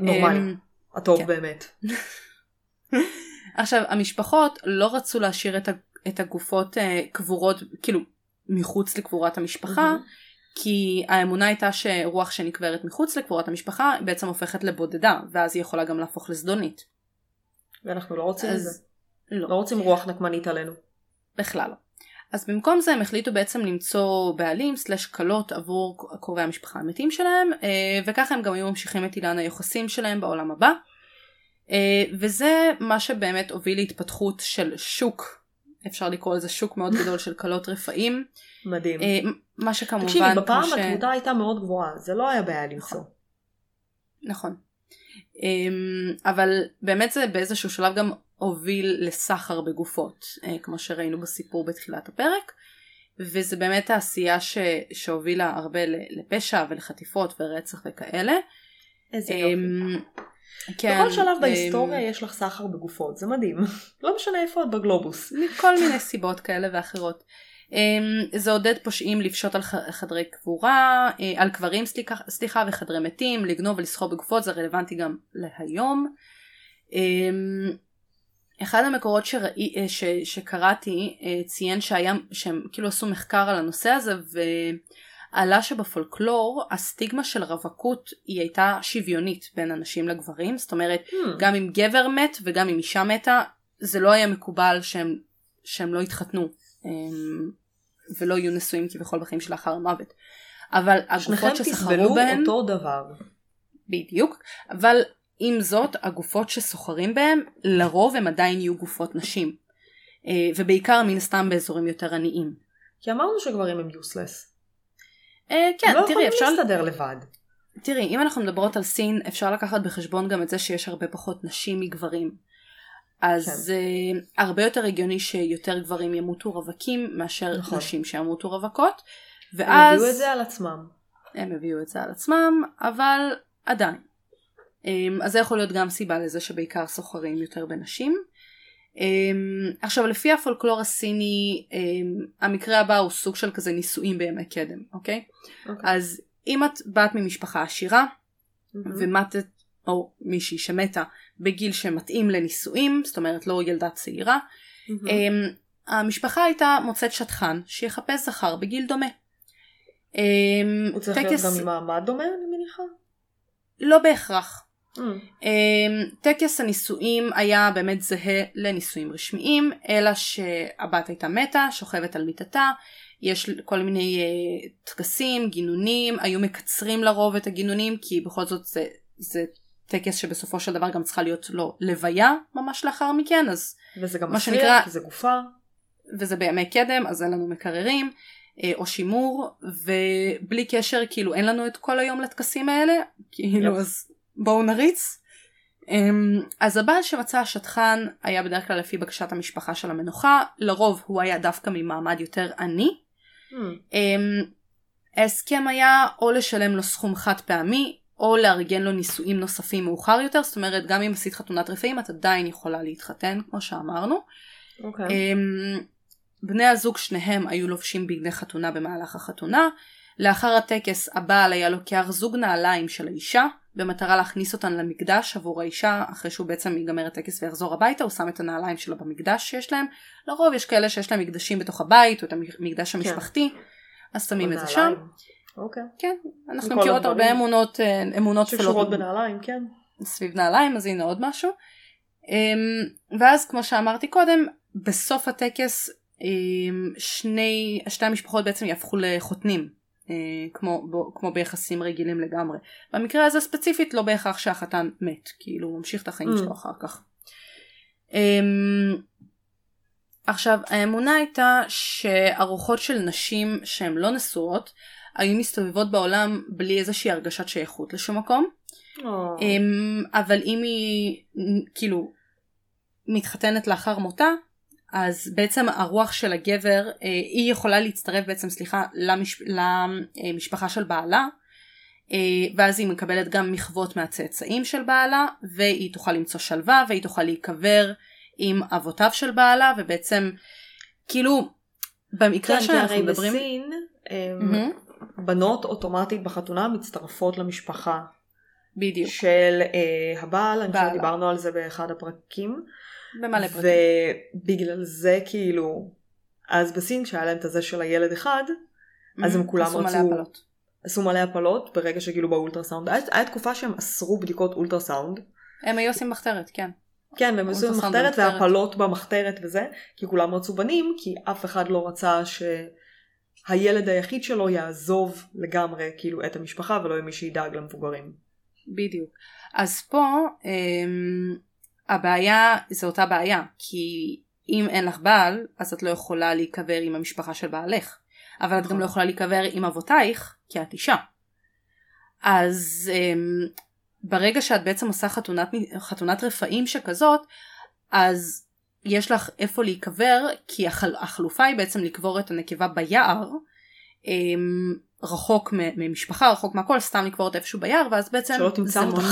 נורמלי. אמ, הטוב כן. באמת. עכשיו המשפחות לא רצו להשאיר את, הגופות אה, קבורות כאילו מחוץ לקבורת המשפחה מהמם. כי האמונה הייתה שרוח שנקברת מחוץ לקבורת המשפחה בעצם הופכת לבודדה ואז היא יכולה גם להפוך לזדונית. ואנחנו לא רוצים את זה. אז לא, לא רוצים רוח נקמנית עלינו. בכלל לא. אז במקום זה הם החליטו בעצם למצוא בעלים סלש כלות עבור קרובי המשפחה המתים שלהם אה, וככה הם גם היו ממשיכים את עידן היוחסין שלהם בעולם הבא. אה, וזה מה שבאמת הוביל להתפתחות של שוק אפשר לקרוא לזה שוק מאוד גדול של כלות רפאים. מדהים. אה, מה שכמובן... תקשיבי, בפעם ש... התמותה הייתה מאוד גבוהה, זה לא היה בעיה למצוא. נכון. אמ, אבל באמת זה באיזשהו שלב גם הוביל לסחר בגופות, אה, כמו שראינו בסיפור בתחילת הפרק. וזה באמת העשייה ש... שהובילה הרבה לפשע ולחטיפות ורצח וכאלה. איזה יופי. אמ, כן, בכל שלב בהיסטוריה יש לך סחר בגופות, זה מדהים. לא משנה איפה את בגלובוס. מכל מיני סיבות כאלה ואחרות. אמ, זה עודד פושעים לפשוט על חדרי קבורה, אה, על קברים סליחה, סליחה וחדרי מתים, לגנוב ולסחור בגופות, זה רלוונטי גם להיום. אמ, אחד המקורות שראי, אה, ש, שקראתי אה, ציין שהיה, שהם כאילו עשו מחקר על הנושא הזה ועלה שבפולקלור הסטיגמה של רווקות היא הייתה שוויונית בין אנשים לגברים, זאת אומרת hmm. גם אם גבר מת וגם אם אישה מתה זה לא היה מקובל שהם, שהם לא התחתנו. אמ, ולא יהיו נשואים כביכול בחיים שלאחר המוות. אבל הגופות שסחרו בהן... אותו דבר. בדיוק. אבל עם זאת הגופות שסוחרים בהן לרוב הם עדיין יהיו גופות נשים. אה, ובעיקר מן הסתם באזורים יותר עניים. כי אמרנו שגברים הם יוסלס. אה, כן, לא תראי אפשר... לא יכולים להסתדר לבד. תראי, אם אנחנו מדברות על סין אפשר לקחת בחשבון גם את זה שיש הרבה פחות נשים מגברים. אז כן. uh, הרבה יותר הגיוני שיותר גברים ימותו רווקים מאשר נכון. נשים שימותו רווקות. ואז... הם הביאו את זה על עצמם. הם הביאו את זה על עצמם, אבל עדיין. Um, אז זה יכול להיות גם סיבה לזה שבעיקר סוחרים יותר בנשים. Um, עכשיו לפי הפולקלור הסיני um, המקרה הבא הוא סוג של כזה נישואים בימי קדם, אוקיי? Okay? אוקיי. אז אם את באת ממשפחה עשירה mm-hmm. ומתת או מישהי שמתה בגיל שמתאים לנישואים, זאת אומרת לא ילדה צעירה, mm-hmm. המשפחה הייתה מוצאת שטחן שיחפש זכר בגיל דומה. אמ, הוא צריך טקס... להיות גם ממעמד דומה אני מניחה? לא בהכרח. Mm. טקס הנישואים היה באמת זהה לנישואים רשמיים, אלא שהבת הייתה מתה, שוכבת על מיטתה, יש כל מיני uh, טקסים, גינונים, היו מקצרים לרוב את הגינונים, כי בכל זאת זה, זה טקס שבסופו של דבר גם צריכה להיות לו לוויה ממש לאחר מכן אז וזה גם מה שנקרא כי זה גופה וזה בימי קדם אז אין לנו מקררים אה, או שימור ובלי קשר כאילו אין לנו את כל היום לטקסים האלה כאילו yep. אז בואו נריץ. אמ, אז הבעל שמצא השטחן היה בדרך כלל לפי בקשת המשפחה של המנוחה לרוב הוא היה דווקא ממעמד יותר עני. Mm. ההסכם היה או לשלם לו סכום חד פעמי או לארגן לו נישואים נוספים מאוחר יותר, זאת אומרת גם אם עשית חתונת רפאים את עדיין יכולה להתחתן כמו שאמרנו. Okay. אוקיי. אמ, בני הזוג שניהם היו לובשים בגדי חתונה במהלך החתונה. לאחר הטקס הבעל היה לוקח זוג נעליים של האישה במטרה להכניס אותן למקדש עבור האישה אחרי שהוא בעצם ייגמר הטקס ויחזור הביתה הוא שם את הנעליים שלו במקדש שיש להם. לרוב יש כאלה שיש להם מקדשים בתוך הבית או את המקדש כן. המשפחתי כן. אז שמים את זה שם. אוקיי. כן, אנחנו מכירות הרבה אמונות, אה, אמונות שקשורות בנעליים, כן. סביב נעליים, אז הנה עוד משהו. אמ, ואז כמו שאמרתי קודם, בסוף הטקס אמ, שני, שתי המשפחות בעצם יהפכו לחותנים. אה, כמו, כמו ביחסים רגילים לגמרי. במקרה הזה ספציפית לא בהכרח שהחתן מת, כאילו הוא ממשיך את החיים mm. שלו אחר כך. אמ, עכשיו האמונה הייתה שארוחות של נשים שהן לא נשואות היו מסתובבות בעולם בלי איזושהי הרגשת שייכות לשום מקום. Oh. אבל אם היא כאילו מתחתנת לאחר מותה אז בעצם הרוח של הגבר אה, היא יכולה להצטרף בעצם סליחה למש... למשפחה של בעלה אה, ואז היא מקבלת גם מחוות מהצאצאים של בעלה והיא תוכל למצוא שלווה והיא תוכל להיקבר עם אבותיו של בעלה ובעצם כאילו במקרה כן, שאנחנו מדברים... בסין, mm-hmm. בנות אוטומטית בחתונה מצטרפות למשפחה. בדיוק. של אה, הבעל, אני חושבת שדיברנו על זה באחד הפרקים. במלא פרקים. ובגלל זה כאילו, אז בסין כשהיה להם את הזה של הילד אחד, mm-hmm. אז הם כולם עשו רצו... מלא הפלות. עשו מלא הפלות ברגע שגילו באולטרסאונד. היה, היה תקופה שהם אסרו בדיקות אולטרסאונד. הם היו עושים מחתרת, כן. כן, והם עשו במחתרת. והפלות במחתרת וזה, כי כולם רצו בנים, כי אף אחד לא רצה שהילד היחיד שלו יעזוב לגמרי כאילו את המשפחה ולא יהיה מי שידאג למבוגרים. בדיוק. אז פה אמ, הבעיה זה אותה בעיה, כי אם אין לך בעל, אז את לא יכולה להיקבר עם המשפחה של בעלך. אבל את גם נכון. לא יכולה להיקבר עם אבותייך, כי את אישה. אז אמ, ברגע שאת בעצם עושה חתונת, חתונת רפאים שכזאת, אז יש לך איפה להיקבר, כי החל, החלופה היא בעצם לקבור את הנקבה ביער, אמ, רחוק ממשפחה, רחוק מהכל, סתם לקבור אותה איפשהו ביער, ואז בעצם זה אותך.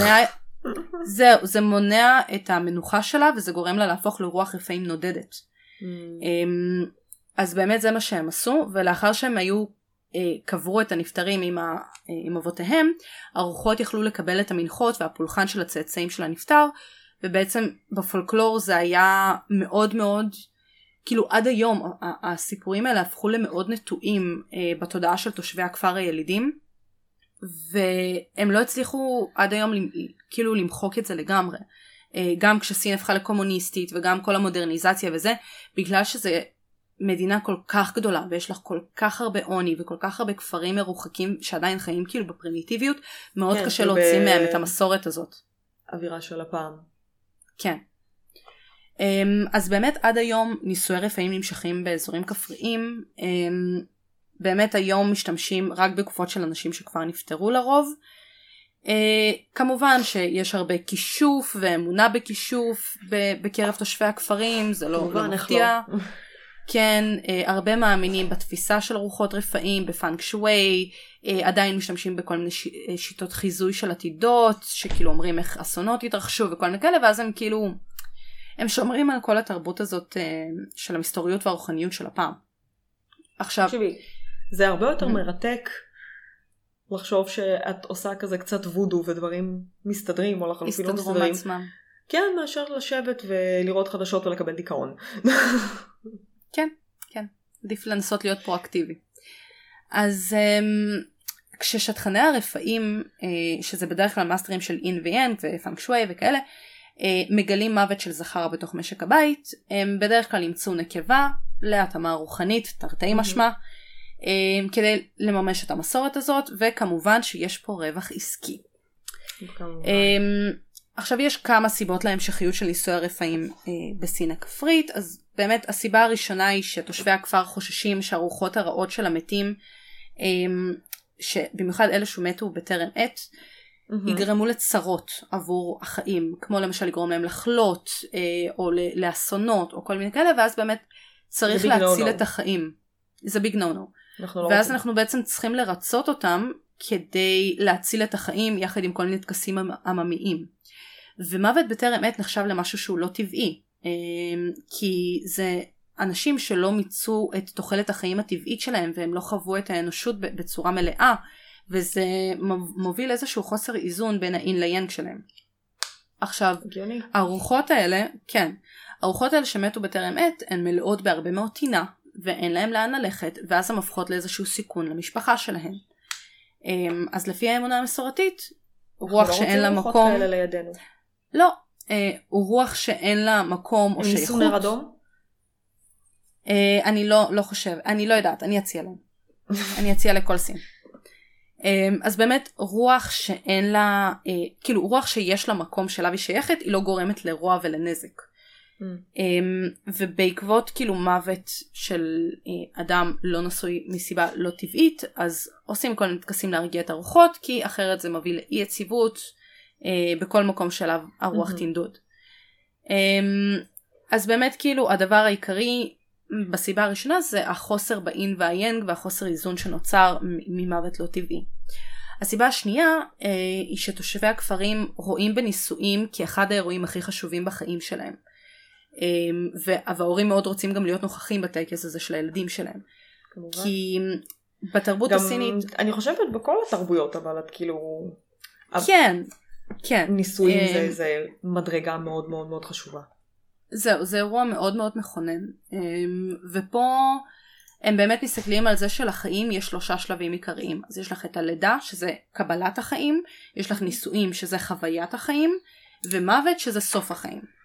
זהו, זה מונע את המנוחה שלה, וזה גורם לה להפוך לרוח רפאים נודדת. אמ, אז באמת זה מה שהם עשו, ולאחר שהם היו, אה, קברו את הנפטרים עם, ה, אה, עם אבותיהם, הרוחות יכלו לקבל את המנחות והפולחן של הצאצאים של הנפטר, ובעצם בפולקלור זה היה מאוד מאוד, כאילו עד היום הסיפורים האלה הפכו למאוד נטועים אה, בתודעה של תושבי הכפר הילידים, והם לא הצליחו עד היום כאילו למחוק את זה לגמרי. אה, גם כשסין הפכה לקומוניסטית וגם כל המודרניזציה וזה, בגלל שזה מדינה כל כך גדולה ויש לך כל כך הרבה עוני וכל כך הרבה כפרים מרוחקים שעדיין חיים כאילו בפרימיטיביות, מאוד כן, קשה להוציא ב- מהם את המסורת הזאת. אווירה של הפעם. כן. אמ, אז באמת עד היום נישואי רפאים נמשכים באזורים כפריים. אמ, באמת היום משתמשים רק בגופות של אנשים שכבר נפטרו לרוב. אה, כמובן שיש הרבה כישוף ואמונה בכישוף בקרב תושבי הכפרים, זה לא, לא מפתיע. לא? כן, אה, הרבה מאמינים בתפיסה של רוחות רפאים, בפאנק שווי, אה, עדיין משתמשים בכל מיני ש- אה, שיטות חיזוי של עתידות, שכאילו אומרים איך אסונות יתרחשו וכל מיני כאלה, ואז הם כאילו, הם שומרים על כל התרבות הזאת אה, של המסתוריות והרוחניות של הפעם. עכשיו, תקשיבי, זה הרבה יותר Mhm. מרתק לחשוב שאת עושה כזה קצת וודו ודברים מסתדרים או לחלופין לא מסתדרים. כן, מאשר לשבת ולראות חדשות ולקבל דיכאון. כן, כן. עדיף לנסות להיות פרואקטיבי. אז um, כששטחני הרפאים, uh, שזה בדרך כלל מאסטרים של אין ויאנג ופאנק שווי וכאלה, uh, מגלים מוות של זכר בתוך משק הבית, הם בדרך כלל ימצאו נקבה להתאמה רוחנית, תרתי משמע, um, כדי לממש את המסורת הזאת, וכמובן שיש פה רווח עסקי. Um, עכשיו יש כמה סיבות להמשכיות של נישואי הרפאים uh, בסין הכפרית, אז באמת הסיבה הראשונה היא שתושבי הכפר חוששים שהרוחות הרעות של המתים, um, שבמיוחד אלה שמתו בטרם עת, מהמם. יגרמו לצרות עבור החיים, כמו למשל לגרום להם לחלות, uh, או לאסונות, או כל מיני כאלה, ואז באמת צריך להציל no-no. את החיים. זה ביג נו נו. אנחנו לא ואז רוצים. אנחנו בעצם צריכים לרצות אותם כדי להציל את החיים יחד עם כל מיני טקסים עמ- עממיים. ומוות בטרם עת נחשב למשהו שהוא לא טבעי, אמ, כי זה אנשים שלא מיצו את תוחלת החיים הטבעית שלהם והם לא חוו את האנושות בצורה מלאה, וזה מוביל איזשהו חוסר איזון בין האין ליאנג שלהם. עכשיו. הרוחות האלה, כן, הרוחות האלה שמתו בטרם עת הן מלאות בהרבה מאוד טינה ואין להם לאן ללכת ואז הן הופכות לאיזשהו סיכון למשפחה שלהן. אמ, אז לפי האמונה המסורתית, רוח אנחנו לא שאין לה רוצים רוחות מקום, כאלה לידינו. לא, אה, הוא רוח שאין לה מקום או הם ניסו שייכות. נר אדום? אה, אני לא, לא חושב, אני לא יודעת, אני אציע להם. אני אציע לכל סין. אמ, אז באמת רוח שאין לה, אה, כאילו רוח שיש לה מקום שלה והיא שייכת, היא לא גורמת לרוע ולנזק. Mm. ובעקבות כאילו מוות של אה, אדם לא נשוי מסיבה לא טבעית אז עושים כל מיני טקסים להרגיע את הרוחות כי אחרת זה מביא לאי יציבות אה, בכל מקום שאליו הרוח מהמם. תנדוד. אמ, אז באמת כאילו הדבר העיקרי בסיבה הראשונה זה החוסר באין והיאנג והחוסר איזון שנוצר ממוות לא טבעי. הסיבה השנייה אה, היא שתושבי הכפרים רואים בנישואים כאחד האירועים הכי חשובים בחיים שלהם. אמ, וההורים מאוד רוצים גם להיות נוכחים בטקס הזה של הילדים שלהם. כמובן. כי בתרבות גם, הסינית, אני חושבת בכל התרבויות אבל את כאילו כן, כן, נישואים אמ, זה, זה מדרגה מאוד מאוד מאוד חשובה. זהו, זה אירוע מאוד מאוד מכונן. אמ, ופה הם באמת מסתכלים על זה שלחיים יש שלושה שלבים עיקריים. אז יש לך את הלידה, שזה קבלת החיים, יש לך נישואים, שזה חוויית החיים, ומוות, שזה סוף החיים.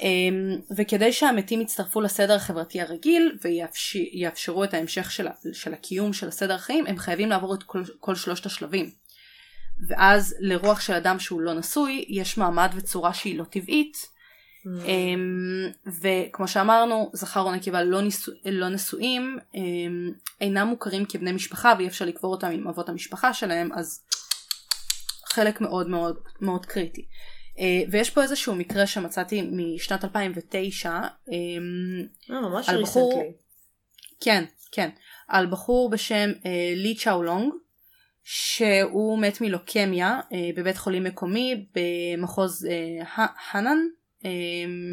אמ, וכדי שהמתים יצטרפו לסדר החברתי הרגיל ויאפשרו את ההמשך של, של הקיום של הסדר החיים הם חייבים לעבור את כל, כל שלושת השלבים. ואז לרוח של אדם שהוא לא נשוי יש מעמד וצורה שהיא לא טבעית mm. אמ, וכמו שאמרנו זכר או נקבה לא, ניסו, לא נשואים אמ, אינם מוכרים כבני משפחה ואי אפשר לקבור אותם עם אבות המשפחה שלהם אז חלק מאוד מאוד מאוד קריטי. אה, ויש פה איזשהו מקרה שמצאתי משנת 2009 אה, ממש על בחור, כן כן. על בחור בשם אה, לי צ'אולונג שהוא מת מלוקמיה בבית חולים מקומי במחוז האנן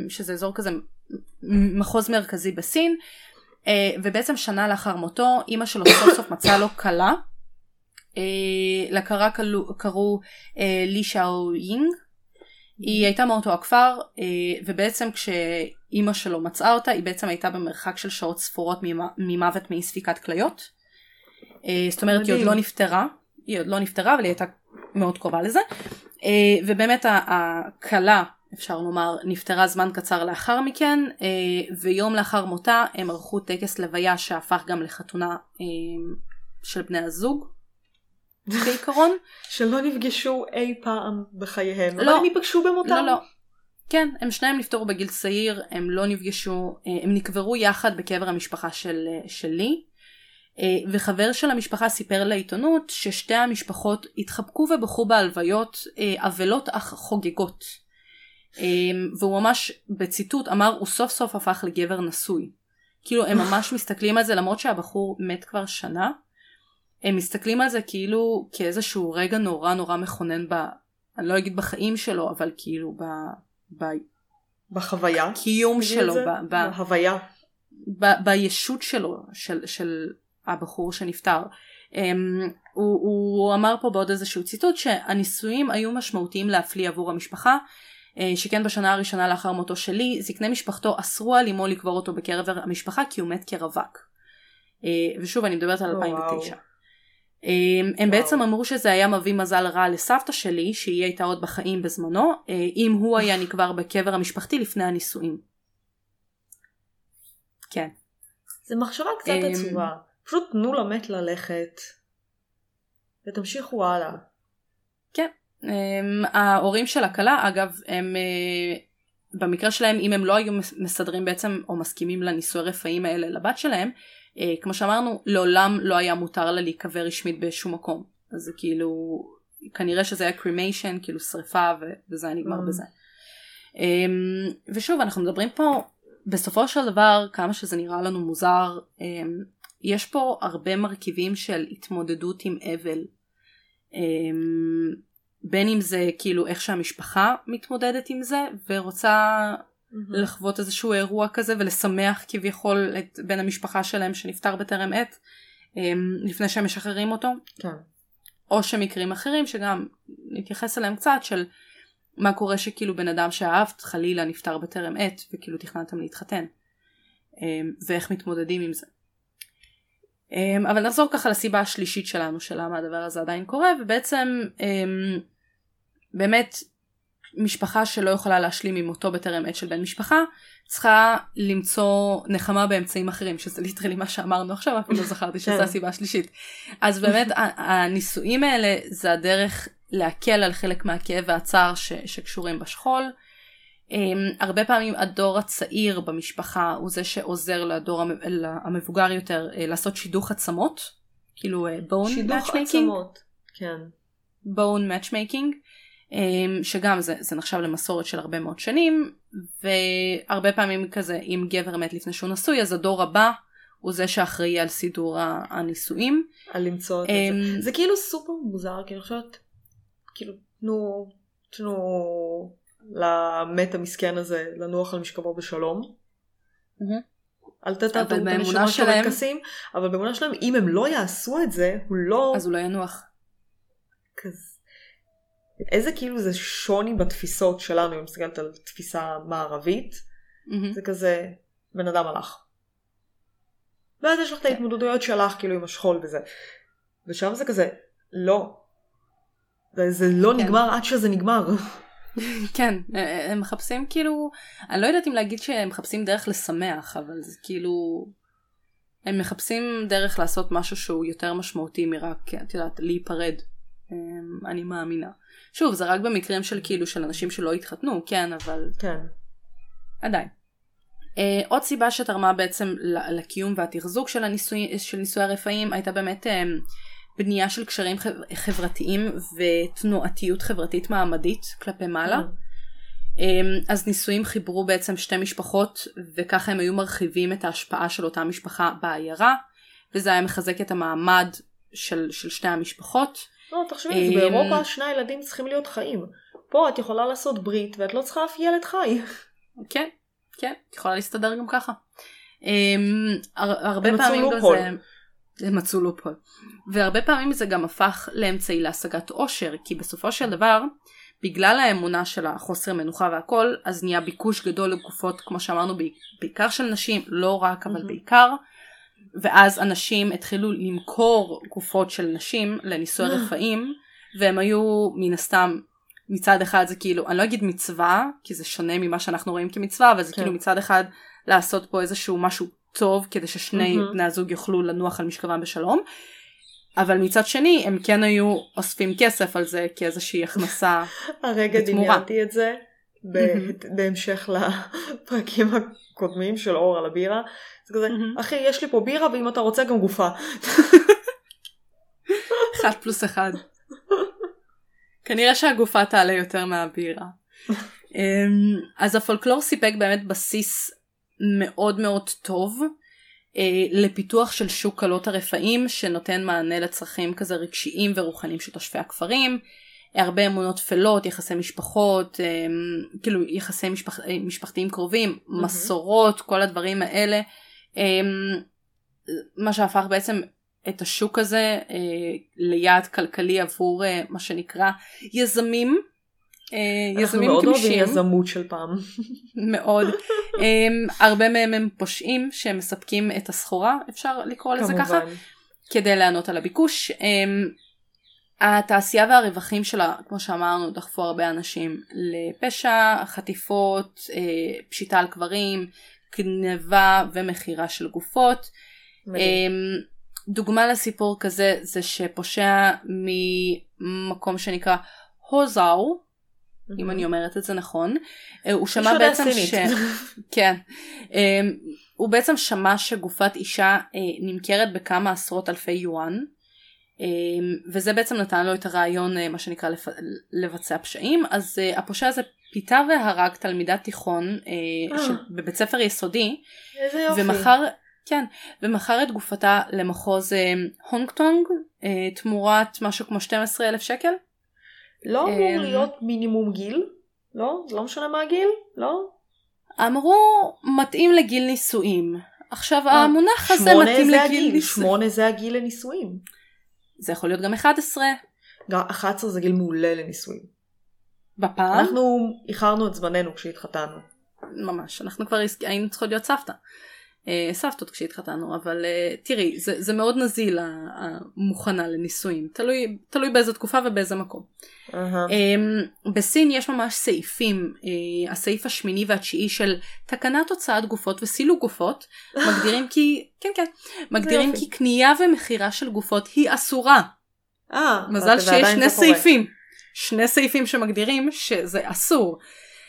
שזה אזור כזה מחוז מרכזי בסין ובעצם שנה לאחר מותו אימא שלו סוף סוף מצאה לו כלה לקרה קראו לי שאו יינג היא הייתה מאותו הכפר אה, ובעצם כשאימא שלו מצאה אותה היא בעצם הייתה במרחק של שעות ספורות ממוות מאי ספיקת כליות. אה, זאת אומרת היא עוד לא נפטרה, היא עוד לא נפטרה אבל היא הייתה מאוד קרובה לזה. אה, ובאמת הכלה אפשר לומר נפטרה זמן קצר לאחר מכן ויום לאחר מותה הם ערכו טקס לוויה שהפך גם לחתונה של בני הזוג. בעיקרון. שלא נפגשו אי פעם בחייהם, לא, אבל הם ייפגשו במותם. לא, לא. כן, הם שניהם נפטרו בגיל צעיר, הם לא נפגשו, אה, הם נקברו יחד בקבר המשפחה של, אה, שלי, אה, וחבר של המשפחה סיפר לעיתונות ששתי המשפחות התחבקו ובכו בהלוויות אבלות אך חוגגות. והוא ממש בציטוט אמר הוא סוף סוף הפך לגבר נשוי. כאילו הם ממש מסתכלים על זה למרות שהבחור מת כבר שנה. הם מסתכלים על זה כאילו כאיזשהו רגע נורא נורא מכונן ב... אני לא אגיד בחיים שלו, אבל כאילו ב... ב... בחוויה? קיום שלו. ב... ב... בהוויה. ב... בישות שלו, של, של הבחור שנפטר. Um, הוא, הוא אמר פה בעוד איזשהו ציטוט שהנישואים היו משמעותיים להפליא עבור המשפחה uh, שכן בשנה הראשונה לאחר מותו שלי זקני משפחתו אסרו על אמו לקבור אותו בקרב המשפחה כי הוא מת כרווק. Uh, ושוב אני מדברת על 2009. וואו. אמ, הם בעצם אמרו שזה היה מביא מזל רע לסבתא שלי שהיא הייתה עוד בחיים בזמנו אה, אם הוא היה נקבר בקבר המשפחתי לפני הנישואים. כן. זה מחשבה קצת אמ, עצובה. פשוט תנו למת ללכת ותמשיכו הלאה. כן. אמ, ההורים של הכלה אגב הם אה, במקרה שלהם אם הם לא היו מסדרים בעצם או מסכימים לנישואי רפאים האלה לבת שלהם אה, כמו שאמרנו לעולם לא היה מותר לה להיקבר רשמית בשום מקום אז זה כאילו כנראה שזה היה קרימיישן כאילו שריפה וזה היה נגמר mm. בזה. אה, ושוב אנחנו מדברים פה בסופו של דבר כמה שזה נראה לנו מוזר אה, יש פה הרבה מרכיבים של התמודדות עם אבל. אה, בין אם זה כאילו איך שהמשפחה מתמודדת עם זה ורוצה mm-hmm. לחוות איזשהו אירוע כזה ולשמח כביכול את בן המשפחה שלהם שנפטר בטרם עת אמ, לפני שהם משחררים אותו. כן. או שמקרים אחרים שגם נתייחס אליהם קצת של מה קורה שכאילו בן אדם שאהבת חלילה נפטר בטרם עת וכאילו תכננתם להתחתן אמ, ואיך מתמודדים עם זה. אמ, אבל נחזור ככה לסיבה השלישית שלנו של למה הדבר הזה עדיין קורה ובעצם באמת משפחה שלא יכולה להשלים עם מותו בטרם עת של בן משפחה צריכה למצוא נחמה באמצעים אחרים שזה ליטרלי מה שאמרנו עכשיו אפילו לא זכרתי שזו כן. הסיבה השלישית. אז באמת הנישואים האלה זה הדרך להקל על חלק מהכאב והצער ש, שקשורים בשכול. Um, הרבה פעמים הדור הצעיר במשפחה הוא זה שעוזר לדור המבוגר יותר uh, לעשות שידוך עצמות. כאילו בון uh, שידוך עצמות כן. בון אמ, שגם זה, זה נחשב למסורת של הרבה מאוד שנים והרבה פעמים כזה אם גבר מת לפני שהוא נשוי אז הדור הבא הוא זה שאחראי על סידור הנישואים. על למצוא את זה. אמ, זה כאילו סופר מוזר כי אני חושבת כאילו תנו תנו למת המסכן הזה לנוח על משכבו בשלום. אל תטעו בנשמה שלהם טקסים אבל באמונה שלהם אם הם לא יעשו את זה הוא לא אז הוא לא ינוח. כזה איזה כאילו זה שוני בתפיסות שלנו, אם מסתכלת על תפיסה מערבית, mm-hmm. זה כזה, בן אדם הלך. ואז יש לך את ההתמודדויות שלך כאילו עם השכול וזה. ושם זה כזה, לא. זה, זה לא כן. נגמר עד שזה נגמר. כן, אה, הם מחפשים כאילו, אני לא יודעת אם להגיד שהם מחפשים דרך לשמח, אבל זה כאילו, הם מחפשים דרך לעשות משהו שהוא יותר משמעותי מרק, את יודעת, להיפרד. אמ, אני מאמינה. שוב, זה רק במקרים של כאילו של אנשים שלא התחתנו, כן, אבל... כן. עדיין. Uh, עוד סיבה שתרמה בעצם לקיום והתחזוק של, הניסוי, של ניסוי הרפאים הייתה באמת uh, בנייה של קשרים חברתיים ותנועתיות חברתית מעמדית כלפי מעלה. Mm. Um, אז נישואים חיברו בעצם שתי משפחות וככה הם היו מרחיבים את ההשפעה של אותה משפחה בעיירה וזה היה מחזק את המעמד של, של שתי המשפחות. לא, תחשבי, באירופה שני הילדים צריכים להיות חיים. פה את יכולה לעשות ברית ואת לא צריכה אף ילד חי. כן, כן, יכולה להסתדר גם ככה. Um, הרבה פעמים זה... הם מצאו לופול. והרבה פעמים זה גם הפך לאמצעי להשגת עושר, כי בסופו של דבר, בגלל האמונה של החוסר מנוחה והכל, אז נהיה ביקוש גדול לגופות, כמו שאמרנו, בעיקר של נשים, לא רק, אבל. בעיקר. ואז אנשים התחילו למכור גופות של נשים לניסוי רפאים, והם היו מן הסתם מצד אחד זה כאילו, אני לא אגיד מצווה, כי זה שונה ממה שאנחנו רואים כמצווה, אבל זה כן. כאילו מצד אחד לעשות פה איזשהו משהו טוב, כדי ששני mm-hmm. בני הזוג יוכלו לנוח על משכבם בשלום. אבל מצד שני הם כן היו אוספים כסף על זה כאיזושהי הכנסה הרגע דמיינתי את זה בהמשך לפרקים הקודמים של אור על הבירה. זה כזה, אחי יש לי פה בירה ואם אתה רוצה גם גופה. אחד פלוס אחד. כנראה שהגופה תעלה יותר מהבירה. אמ, אז הפולקלור סיפק באמת בסיס מאוד מאוד טוב אה, לפיתוח של שוק קלות הרפאים שנותן מענה לצרכים כזה רגשיים ורוחניים של תושבי הכפרים. הרבה אמונות טפלות, יחסי משפחות, אה, כאילו יחסי משפח, אה, משפחתיים קרובים, mm-hmm. מסורות, כל הדברים האלה. אה, מה שהפך בעצם את השוק הזה ליעד כלכלי עבור מה שנקרא יזמים. יזמים אנחנו מאוד אוהבים יזמות של פעם. מאוד. הרבה מהם הם פושעים שהם מספקים את הסחורה, אפשר לקרוא לזה ככה, כדי לענות על הביקוש. התעשייה והרווחים שלה, כמו שאמרנו, דחפו הרבה אנשים לפשע, חטיפות, אה, פשיטה על קברים, גנבה ומכירה של גופות. דוגמה לסיפור כזה זה שפושע ממקום שנקרא הוזאו, mm-hmm. אם אני אומרת את זה נכון, אה, הוא שמע בעצם ש... כן. אמ, הוא בעצם שמע שגופת אישה אה, נמכרת בכמה עשרות אלפי יואן, אמ, וזה בעצם נתן לו את הרעיון אה, מה שנקרא. לבצע פשעים, אז הפושע הזה פיתה והרג תלמידת תיכון בבית ספר יסודי. ומחר כן, ומכר את גופתה למחוז אה, הונג טונג אה, תמורת משהו כמו 12 אלף שקל. לא אמור אה, להיות מינימום גיל? לא? לא משנה מה הגיל? לא? אמרו מתאים לגיל נישואים. עכשיו אה, המונח הזה מתאים לגיל נישואים. שמונה זה הגיל לנישואים. זה יכול להיות גם 11. גם 11 זה גיל מעולה לנישואים. בפעם? אנחנו איחרנו את זמננו כשהתחתנו. ממש, אנחנו כבר היינו צריכות להיות סבתא. אה, סבתות כשהתחתנו אבל אה, תראי זה, זה מאוד נזיל המוכנה לנישואים תלוי תלוי באיזה תקופה ובאיזה מקום. Uh-huh. בסין יש ממש סעיפים אה, הסעיף השמיני והתשיעי של תקנת הוצאת גופות וסילוק גופות מגדירים כי כן כן מגדירים כי קנייה ומכירה של גופות היא אסורה. אה, מזל שיש שני סעיפים שני סעיפים שמגדירים שזה אסור.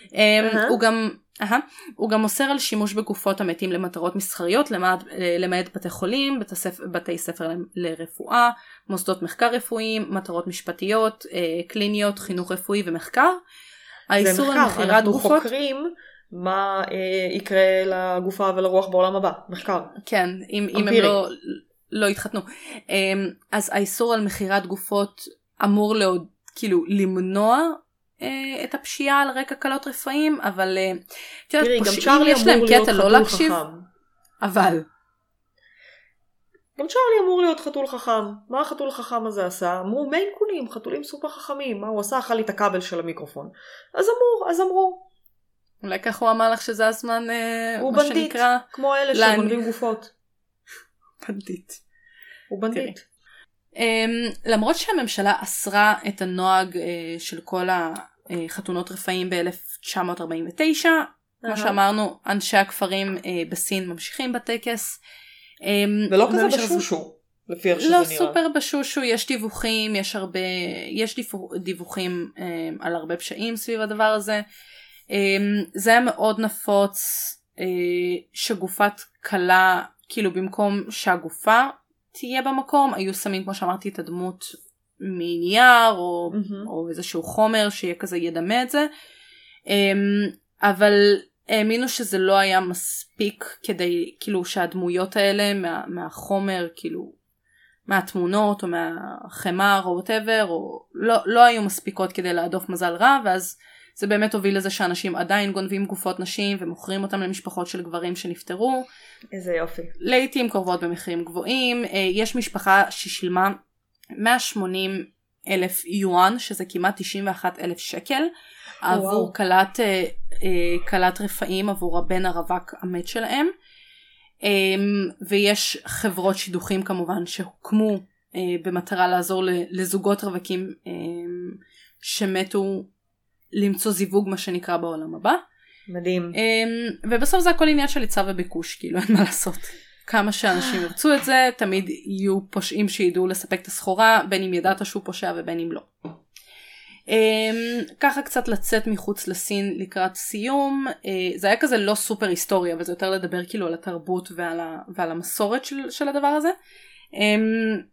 Uh-huh. הוא גם Uh-huh. הוא גם אוסר על שימוש בגופות המתים למטרות מסחריות למעט, אה, למעט בתי חולים, בתי ספר, בתי ספר לרפואה, מוסדות מחקר רפואיים, מטרות משפטיות, אה, קליניות, חינוך רפואי ומחקר. האיסור על מכירת גופות... אנחנו חוקרים מה אה, יקרה לגופה ולרוח בעולם הבא, מחקר. כן, אם, אם הם לא, לא יתחתנו. אה, אז האיסור על מכירת גופות אמור לעוד, כאילו למנוע אה, את הפשיעה על רקע כלות רפאים, אבל אה, תראי, גם צ'ארלי אמור להיות לא חתול חכם. אבל. גם צ'ארלי אמור להיות חתול חכם. מה החתול החכם הזה עשה? אמרו מיינקונים, חתולים סופר חכמים. מה הוא עשה? אכל לי את הכבל של המיקרופון. אז אמרו, אז אמרו. אולי ככה הוא אמר לך שזה הזמן, אה, הוא בנדיט, שנקרא... כמו אלה שגונבים גופות. בנדיט. הוא בנדיט. Um, למרות שהממשלה אסרה את הנוהג uh, של כל אה, חתונות רפאים ב-1949. כמו שאמרנו, אנשי הכפרים אה, בסין ממשיכים בטקס. אה, ולא כזה במשך הזמן- בשושו, לפי איך שזה לא נראה. סופר בשושו, יש דיווחים, יש הרבה, יש דיווח- דיווחים אה, על הרבה פשעים סביב הדבר הזה. אה, זה היה מאוד נפוץ אה, שגופת כלה, כאילו במקום שהגופה תהיה במקום, היו שמים כמו שאמרתי את הדמות מנייר או, מהמם. או איזשהו חומר שיהיה כזה ידמה את זה. אה, אבל האמינו שזה לא היה מספיק כדי כאילו שהדמויות האלה מה, מהחומר כאילו מהתמונות או מהחמר או וואטאבר או לא, לא היו מספיקות כדי להדוף מזל רע ואז זה באמת הוביל לזה שאנשים עדיין גונבים גופות נשים ומוכרים אותם למשפחות של גברים שנפטרו איזה יופי. לעיתים קרובות במחירים גבוהים אה, יש משפחה ששילמה 180 אלף יואן שזה כמעט 91 אלף שקל עבור וואו. כלת אה, אה, כלת רפאים עבור הבן הרווק המת שלהם אמ, ויש חברות שידוכים כמובן שהוקמו אה, במטרה לעזור לזוגות רווקים שמתו למצוא זיווג מה שנקרא בעולם הבא מדהים. אמ, ובסוף זה הכל עניין של היצע וביקוש כאילו אין מה לעשות. כמה שאנשים ירצו את זה תמיד יהיו פושעים שידעו לספק את הסחורה בין אם ידעת שהוא פושע ובין אם לא. Um, ככה קצת לצאת מחוץ לסין לקראת סיום uh, זה היה כזה לא סופר היסטוריה אבל זה יותר לדבר כאילו על התרבות ועל, ה, ועל המסורת של, של הדבר הזה um,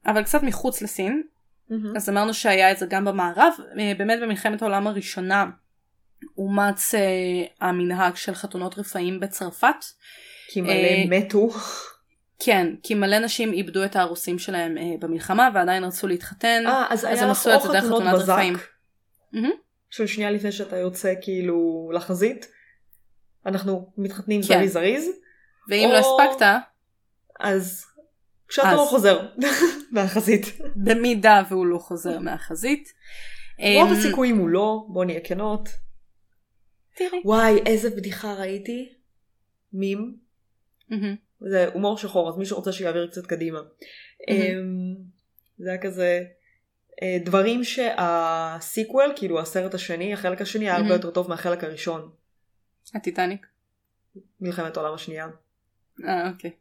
אבל קצת מחוץ לסין מהמם. אז אמרנו שהיה את זה גם במערב אה, באמת במלחמת העולם הראשונה אומץ אה, המנהג של חתונות רפאים בצרפת כי מלא אה, מתו. כן כי מלא נשים איבדו את הארוסים שלהם אה, במלחמה ועדיין רצו להתחתן אה, אז אז היה הם לך עשו או את זה דרך חתונות חתונת בזק, רפאים. מהמם. של שנייה לפני שאתה יוצא כאילו לחזית. אנחנו מתחתנים כן. זריז זריז. ואם או- לא הספקת אז כשאתה. לא חוזר מהחזית. במידה והוא לא חוזר מהחזית. רוב אמ, הסיכויים הוא לא, בוא נהיה כנות. תראי. וואי, איזה בדיחה ראיתי. מים. זה הומור שחור, אז מי שרוצה שיעביר קצת קדימה. אמ, זה היה כזה אה, דברים שהסיקוול, כאילו הסרט השני, החלק השני היה הרבה. יותר טוב מהחלק הראשון. הטיטניק. מלחמת העולם השנייה. אה אוקיי.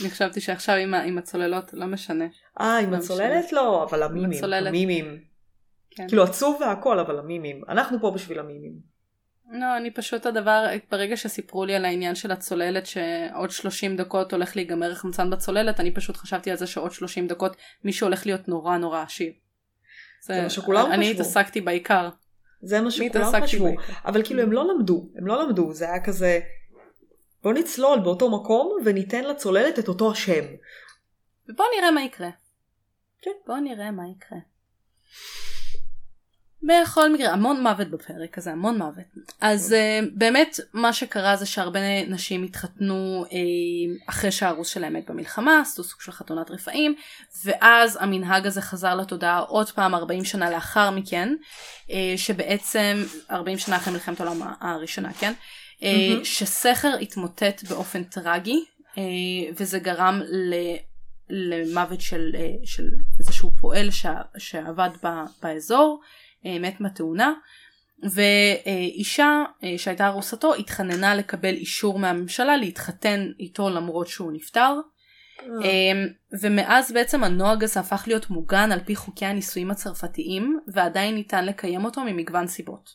אני חשבתי שעכשיו עם עם הצוללות לא משנה. אה, עם לא הצוללת? לא, אבל המימים. הצוללת. המימים. כן. כאילו עצוב והכל, אבל המימים. אנחנו פה בשביל המימים. לא, אני פשוט הדבר, ברגע שסיפרו לי על העניין של הצוללת שעוד 30 דקות הולך להיגמר החמצן בצוללת, אני פשוט חשבתי על זה שעוד 30 דקות מישהו הולך להיות נורא נורא עשיר. זה מה שכולם אני חשבו. התעסקתי בעיקר. זה מה אני שכולם חשבו. בעיקר. אבל כאילו הם לא למדו, הם לא למדו, זה היה כזה, בוא נצלול באותו מקום וניתן לצוללת את אותו השם. ובוא נראה מה יקרה. כן. בוא נראה מה יקרה. בכל מקרה, המון מוות בפרק הזה, המון מוות. אז uh, באמת מה שקרה זה שהרבה נשים התחתנו uh, אחרי שהארוס שלהם מת במלחמה, עשו סוג של חתונת רפאים, ואז המנהג הזה חזר לתודעה עוד פעם 40 שנה לאחר מכן, uh, שבעצם 40 שנה אחרי מלחמת העולם הראשונה, כן? Uh, מהמם. שסכר התמוטט באופן טרגי, uh, וזה גרם ל... למוות של, אה, של איזשהו פועל ש, שעבד ב, באזור, אה, מת בתאונה, ואישה אה, שהייתה ארוסתו התחננה לקבל אישור מהממשלה להתחתן איתו למרות שהוא נפטר. אה, ומאז בעצם הנוהג הזה הפך להיות מוגן על פי חוקי הנישואים הצרפתיים ועדיין ניתן לקיים אותו ממגוון סיבות.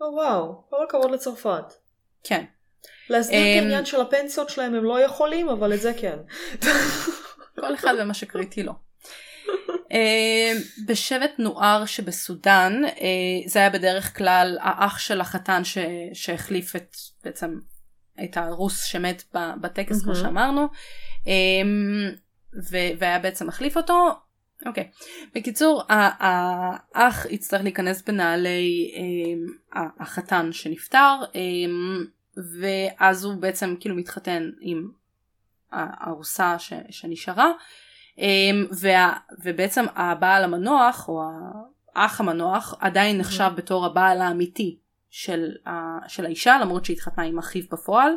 או וואו, כל הכבוד לצרפת. כן. להסדיר את אמ, העניין של הפנסיות שלהם הם לא יכולים, אבל את זה כן. כל אחד ומה שקריטי לו. אה, בשבט נוער שבסודאן אה, זה היה בדרך כלל האח של החתן ש, שהחליף את בעצם את הרוס שמת בטקס כמו. שאמרנו אה, ו- והיה בעצם מחליף אותו. אוקיי. בקיצור ה- האח יצטרך להיכנס בנעלי אה, החתן שנפטר אה, ואז הוא בעצם כאילו מתחתן עם הארוסה ש, שנשארה אמ, וה, ובעצם הבעל המנוח או האח המנוח עדיין נחשב בתור הבעל האמיתי של, ה, של האישה למרות שהתחתנה עם אחיו בפועל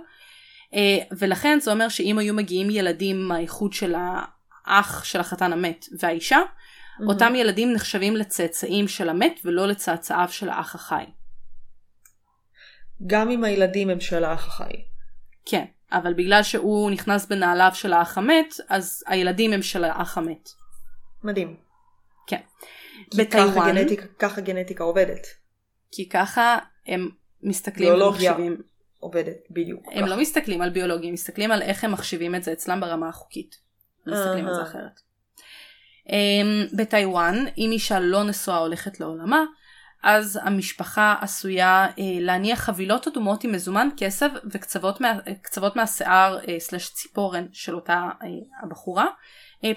אה, ולכן זה אומר שאם היו מגיעים ילדים מהאיחוד של האח של החתן המת והאישה מהמם. אותם ילדים נחשבים לצאצאים של המת ולא לצאצאיו של האח החי. גם אם הילדים הם של האח החי. כן, אבל בגלל שהוא נכנס בנעליו של האח המת, אז הילדים הם של האח המת. מדהים. כן. כי ככה בטיוואן, גנטיקה, ככה גנטיקה עובדת. כי ככה הם מסתכלים. ומחשיבים. עובדת, בדיוק. הם ככה. לא מסתכלים על ביולוגיה, הם מסתכלים על איך הם מחשיבים את זה אצלם ברמה החוקית. מסתכלים על זה. אחרת. Um, בטיוואן, אם אישה לא נשואה הולכת לעולמה, אז המשפחה עשויה uh, להניח חבילות אדומות עם מזומן, כסף וקצוות מה, קצוות מהשיער uh, סלש ציפורן של אותה uh, הבחורה,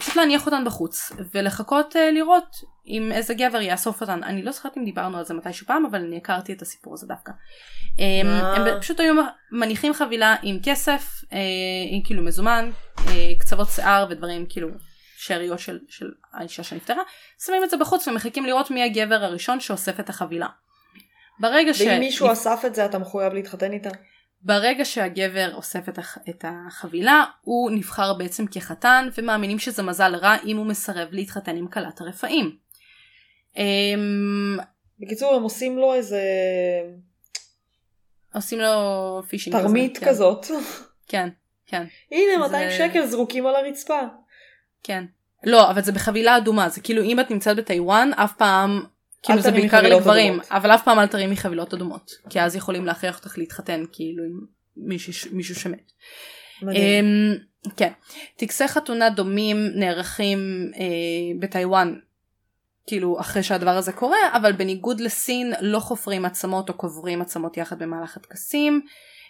פשוט להניח אותן בחוץ ולחכות uh, לראות אם איזה גבר יאסוף אותן. אני לא זוכרת אם דיברנו על זה מתישהו פעם, אבל אני הכרתי את הסיפור הזה דווקא. Um, מה? הם פשוט היו מניחים חבילה עם כסף, uh, עם כאילו מזומן, קצוות שיער ודברים כאילו שאריות של, של האישה שנפטרה, שמים את זה בחוץ ומחכים לראות מי הגבר הראשון שאוסף את החבילה. ברגע, ש... ואם מישהו אסף את זה אתה מחויב להתחתן איתה? ברגע שהגבר אוסף את, הח... את החבילה, הוא נבחר בעצם כחתן, ומאמינים שזה מזל רע אם הוא מסרב להתחתן עם כלת הרפאים. אמ, בקיצור הם עושים לו איזה עושים לו פישינג כזה, תרמית כן. כזאת. כן, כן, הנה זה- 200 שקל זרוקים על הרצפה. כן. לא, אבל זה בחבילה אדומה, זה כאילו אם את נמצאת בטיוואן, אף פעם, כאילו זה בעיקר לגברים, אדומות. אבל אף פעם אל תרימי חבילות אדומות, כי אז יכולים להכריח אותך להתחתן כאילו עם מישהו, מישהו שמת. מדהים. אמ, כן. טקסי חתונה דומים נערכים אה, בטיוואן, כאילו אחרי שהדבר הזה קורה, אבל בניגוד לסין לא חופרים עצמות או קוברים עצמות יחד במהלך הטקסים,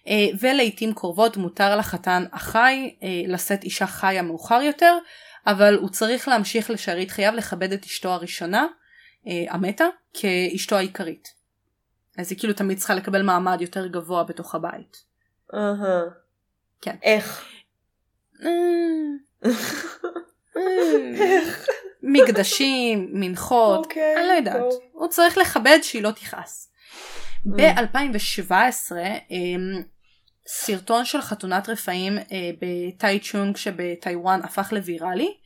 אה, ולעיתים קרובות מותר לחתן החי אה, לשאת אישה חיה מאוחר יותר, אבל הוא צריך להמשיך לשארית חייו לכבד את אשתו הראשונה, המתה, כאשתו העיקרית. אז היא כאילו תמיד צריכה לקבל מעמד יותר גבוה בתוך הבית. אהה. כן. איך? מקדשים, מנחות, אוקיי, אני לא יודעת. הוא צריך לכבד שהיא לא תכעס. Mm. ב-2017 אמ, סרטון של חתונת רפאים אה, בטאי צ'ונג שבטיוואן הפך לוויראלי,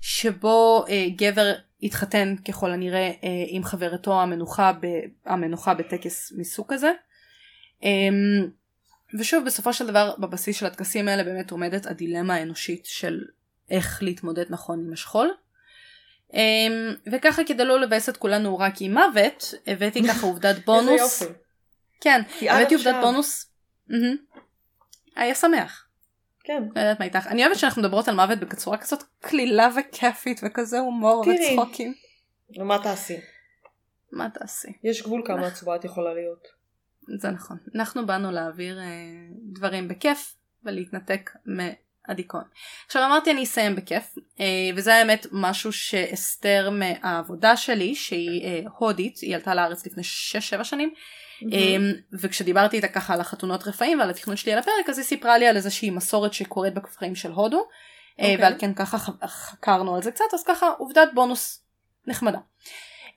שבו אה, גבר התחתן ככל הנראה אה, עם חברתו המנוחה, ב, המנוחה בטקס מסוג כזה. אמ, ושוב בסופו של דבר בבסיס של הטקסים האלה באמת עומדת הדילמה האנושית של איך להתמודד נכון עם השכול. אמ, וככה כדי לא לבאס את כולנו רק עם מוות הבאתי ככה עובדת בונוס. איזה יופי. כן, הבאתי עובדת בונוס. היה שמח. כן. לא יודעת מה איתך. אני אוהבת שאנחנו מדברות על מוות בצורה כזאת קלילה וכיפית וכזה הומור תראי. וצחוקים. ומה תעשי? מה תעשי? יש גבול כמה עצובה את יכולה להיות. זה נכון. אנחנו באנו להעביר אה, דברים בכיף ולהתנתק מהדיכאון. עכשיו אמרתי אני אסיים בכיף אה, וזה האמת משהו שאסתר מהעבודה שלי שהיא אה, הודית היא עלתה לארץ לפני 6-7 שנים אמ, וכשדיברתי איתה ככה על החתונות רפאים ועל התכנון שלי על הפרק אז היא סיפרה לי על איזושהי מסורת שקורית בכפרים של הודו אה, אוקיי. ועל כן ככה חקרנו על זה קצת אז ככה עובדת בונוס נחמדה.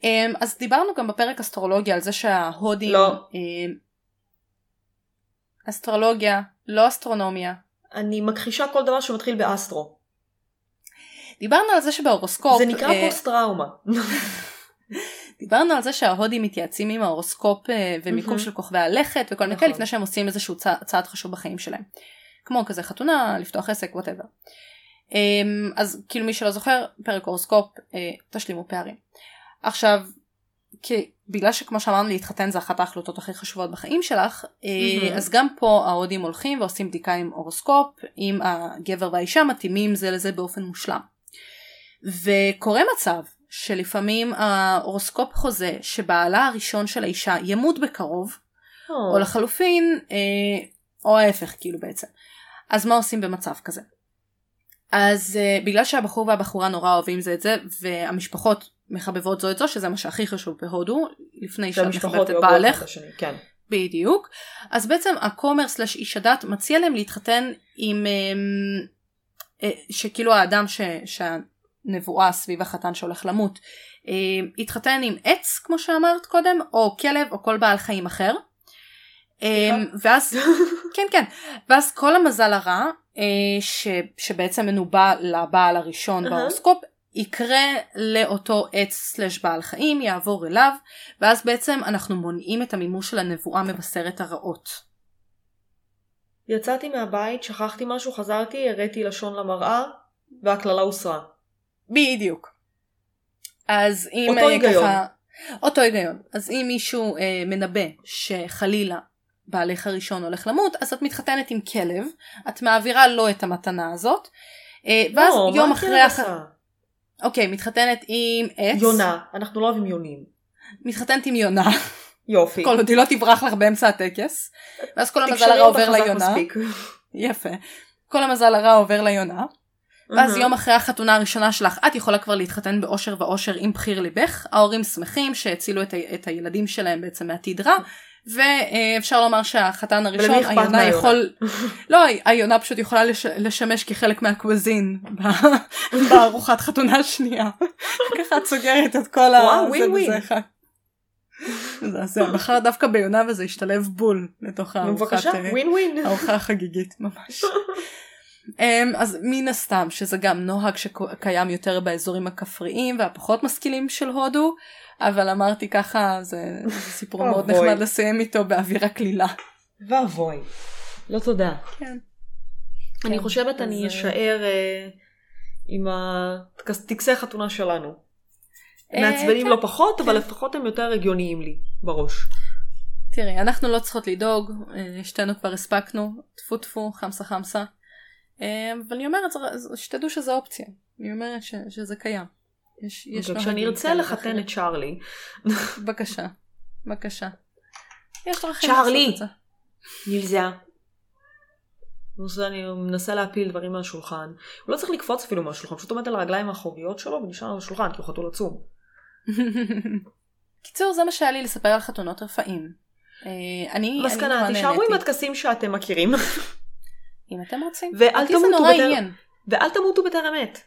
אמ, אז דיברנו גם בפרק אסטרולוגיה על זה שההודים לא. אמ, אסטרולוגיה לא אסטרונומיה אני מכחישה כל דבר שמתחיל באסטרו. דיברנו על זה שבהורוסקופ זה נקרא אה, פוסט טראומה. דיברנו על זה שההודים מתייעצים עם ההורוסקופ אה, ומיקום מהמם. של כוכבי הלכת וכל מיני נכון. כאלה לפני שהם עושים איזשהו צע, צעד חשוב בחיים שלהם. כמו כזה חתונה, לפתוח עסק, whatever. אז כאילו מי שלא זוכר, פרק הורוסקופ, אה, תשלימו פערים. עכשיו, כי בגלל שכמו שאמרנו להתחתן זה אחת ההחלטות הכי חשובות בחיים שלך, מהמם. אז גם פה ההודים הולכים ועושים בדיקה עם הורוסקופ, אם הגבר והאישה מתאימים זה לזה באופן מושלם. וקורה מצב שלפעמים ההורוסקופ חוזה שבעלה הראשון של האישה ימות בקרוב, או לחלופין, אה, או ההפך כאילו בעצם. אז מה עושים במצב כזה? אז uh, בגלל שהבחור והבחורה נורא אוהבים זה את זה, והמשפחות מחבבות זו את זו, שזה מה שהכי חשוב בהודו, לפני שאת מחבבת את בעלך, השני, כן. בדיוק. אז בעצם הכומר סלש איש הדת מציע להם להתחתן עם, אמ, אה, שכאילו האדם ש, שהנבואה סביב החתן שהולך למות, אה, התחתן עם עץ כמו שאמרת קודם, או כלב או כל בעל חיים אחר. אמ, ואז, כן כן, ואז כל המזל הרע, אה, ש, שבעצם מנובא לבעל הראשון אהה. בהורוסקופ, יקרה לאותו עץ סלש בעל חיים, יעבור אליו, ואז בעצם אנחנו מונעים את המימוש של הנבואה מבשרת הרעות. יצאתי מהבית, שכחתי משהו, חזרתי, הראתי לשון למראה, והקללה הוסרה. בדיוק. אז אם אותו היגיון. ככה... אותו היגיון. אז אם מישהו אה, מנבא שחלילה בעלך הראשון הולך למות, אז את מתחתנת עם כלב, את מעבירה לו את המתנה הזאת, אה, ואז לא, יום מה אחרי... הכלב הח... אוקיי, מתחתנת עם עץ. יונה, אנחנו לא אוהבים יונים. מתחתנת עם יונה, יופי. כל עוד היא לא תברח לך באמצע הטקס, ואז כל המזל הרע עובר ליונה. מספיק. יפה. כל המזל הרע עובר ליונה. ואז. יום אחרי החתונה הראשונה שלך את יכולה כבר להתחתן באושר ואושר עם בחיר ליבך ההורים שמחים שהצילו את, ה- את הילדים שלהם בעצם מעתיד רע ואפשר לומר שהחתן הראשון היונה? יכול לא היונה פשוט יכולה לש, לשמש כחלק מהקווזין בארוחת חתונה השנייה ככה את סוגרת את כל ה... וואו, ווין ווין. אחד. זה- בחר דווקא ביונה וזה השתלב בול לתוך אה, ווין ווין. ארוחה חגיגית ממש. אמ, אז מן הסתם שזה גם נוהג שקיים יותר באזורים הכפריים והפחות משכילים של הודו אבל אמרתי ככה זה, סיפור מאוד. נחמד לסיים איתו באווירה קלילה. ואבוי. לא תודה. כן. אני כן, חושבת אז, אני אה, אשאר אה, עם הטקסי חתונה שלנו. אה, מעצבנים כן, לא פחות, אבל לפחות הם יותר הגיוניים לי בראש. תראי אנחנו לא צריכות לדאוג שתינו כבר הספקנו טפו טפו חמסה חמסה. אה, אבל אני אומרת שתדעו שזה אופציה אני אומרת ש, שזה קיים. יש, יש כשאני נוהגים ארצה כאלה לחתן. את צ'ארלי, בבקשה בבקשה. יש דרכים צ'ארלי! לעשות את זה. נילזה. אז אני מנסה להפיל דברים מהשולחן. הוא לא צריך לקפוץ אפילו מהשולחן, פשוט עומד על הרגליים האחוריות שלו ונשאר על השולחן, כי הוא חתול עצום. קיצור זה מה שהיה לי לספר על חתונות רפאים. אה, אני מסקנה, תישארו עם. הטקסים שאתם מכירים, אם אתם רוצים. ואל אותי זה תמותו נורא בטרם- עניין. ואל תמותו בטרם עת.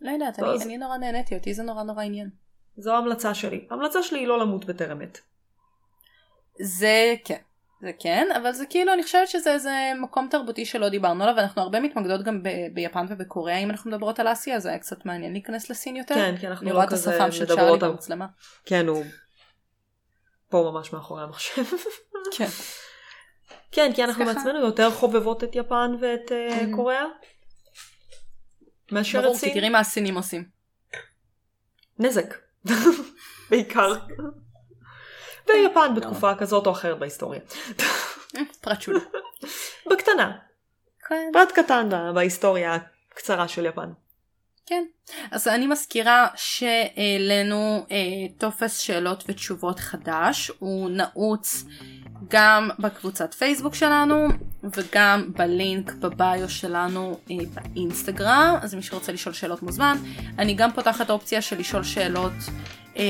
לא יודעת אני- אז- אני נורא נהניתי אותי זה נורא נורא עניין. זו ההמלצה שלי. ההמלצה שלי היא לא למות בטרם עת. זה כן. זה כן אבל זה כאילו אני חושבת שזה איזה מקום תרבותי שלא דיברנו עליו ואנחנו הרבה מתמקדות גם ב- ביפן ובקוריאה אם אנחנו מדברות על אסיה זה היה קצת מעניין להיכנס לסין יותר. כן, כי אנחנו לא רואה את כזה השפם של צ'ארלי מדברות על... במצלמה. כן, הוא פה ממש מאחורי המחשב. כן. כן, כי אנחנו ככה. מעצמנו יותר חובבות את יפן ואת אה, Mhm. קוריאה. מאשר ברור את כי סין. תראי מה הסינים עושים. נזק. בעיקר. ויפן בתקופה כזאת או אחרת בהיסטוריה. אה, פרט שולי. בקטנה. כן. פרט קטן בה- בהיסטוריה הקצרה של יפן. כן. אז אני מזכירה שהעלינו אה, טופס שאלות ותשובות חדש, הוא נעוץ גם בקבוצת פייסבוק שלנו וגם בלינק בביו שלנו אה, באינסטגרם, אז מי שרוצה לשאול שאלות מוזמן. אני גם פותחת אופציה של לשאול שאלות אה,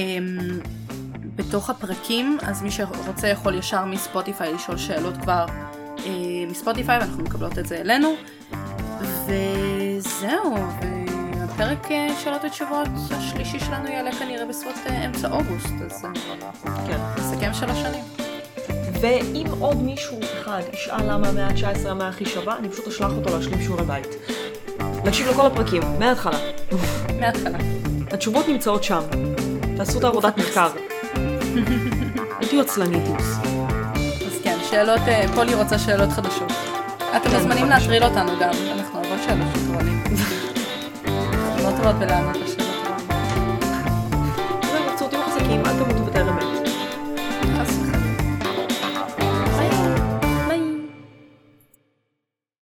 בתוך הפרקים, אז מי שרוצה יכול ישר מספוטיפיי לשאול שאלות כבר אה, מספוטיפיי ואנחנו מקבלות את זה אלינו. וזהו, והפרק אה, שאלות ותשובות השלישי שלנו יעלה כנראה בסביבות אה, אמצע אוגוסט, אז אה, כן. נסכם שלוש שנים. ואם עוד מישהו אחד ישאל למה המאה ה-19 המאה הכי שווה, אני פשוט אשלח אותו להשלים שיעורי בית. להקשיב לכל הפרקים, מההתחלה. מההתחלה. התשובות נמצאות שם. תעשו את העבודת מחקר. אל תהיו עצלניתוס. אז כן, שאלות, אה, פולי רוצה שאלות חדשות. אתם כן, מוזמנים. להטריל אותנו גם, אנחנו אוהבות שאלות של טרולים. לא טובות בלענות לשאלות. זהו, צורתים חזקים, אל תמותו.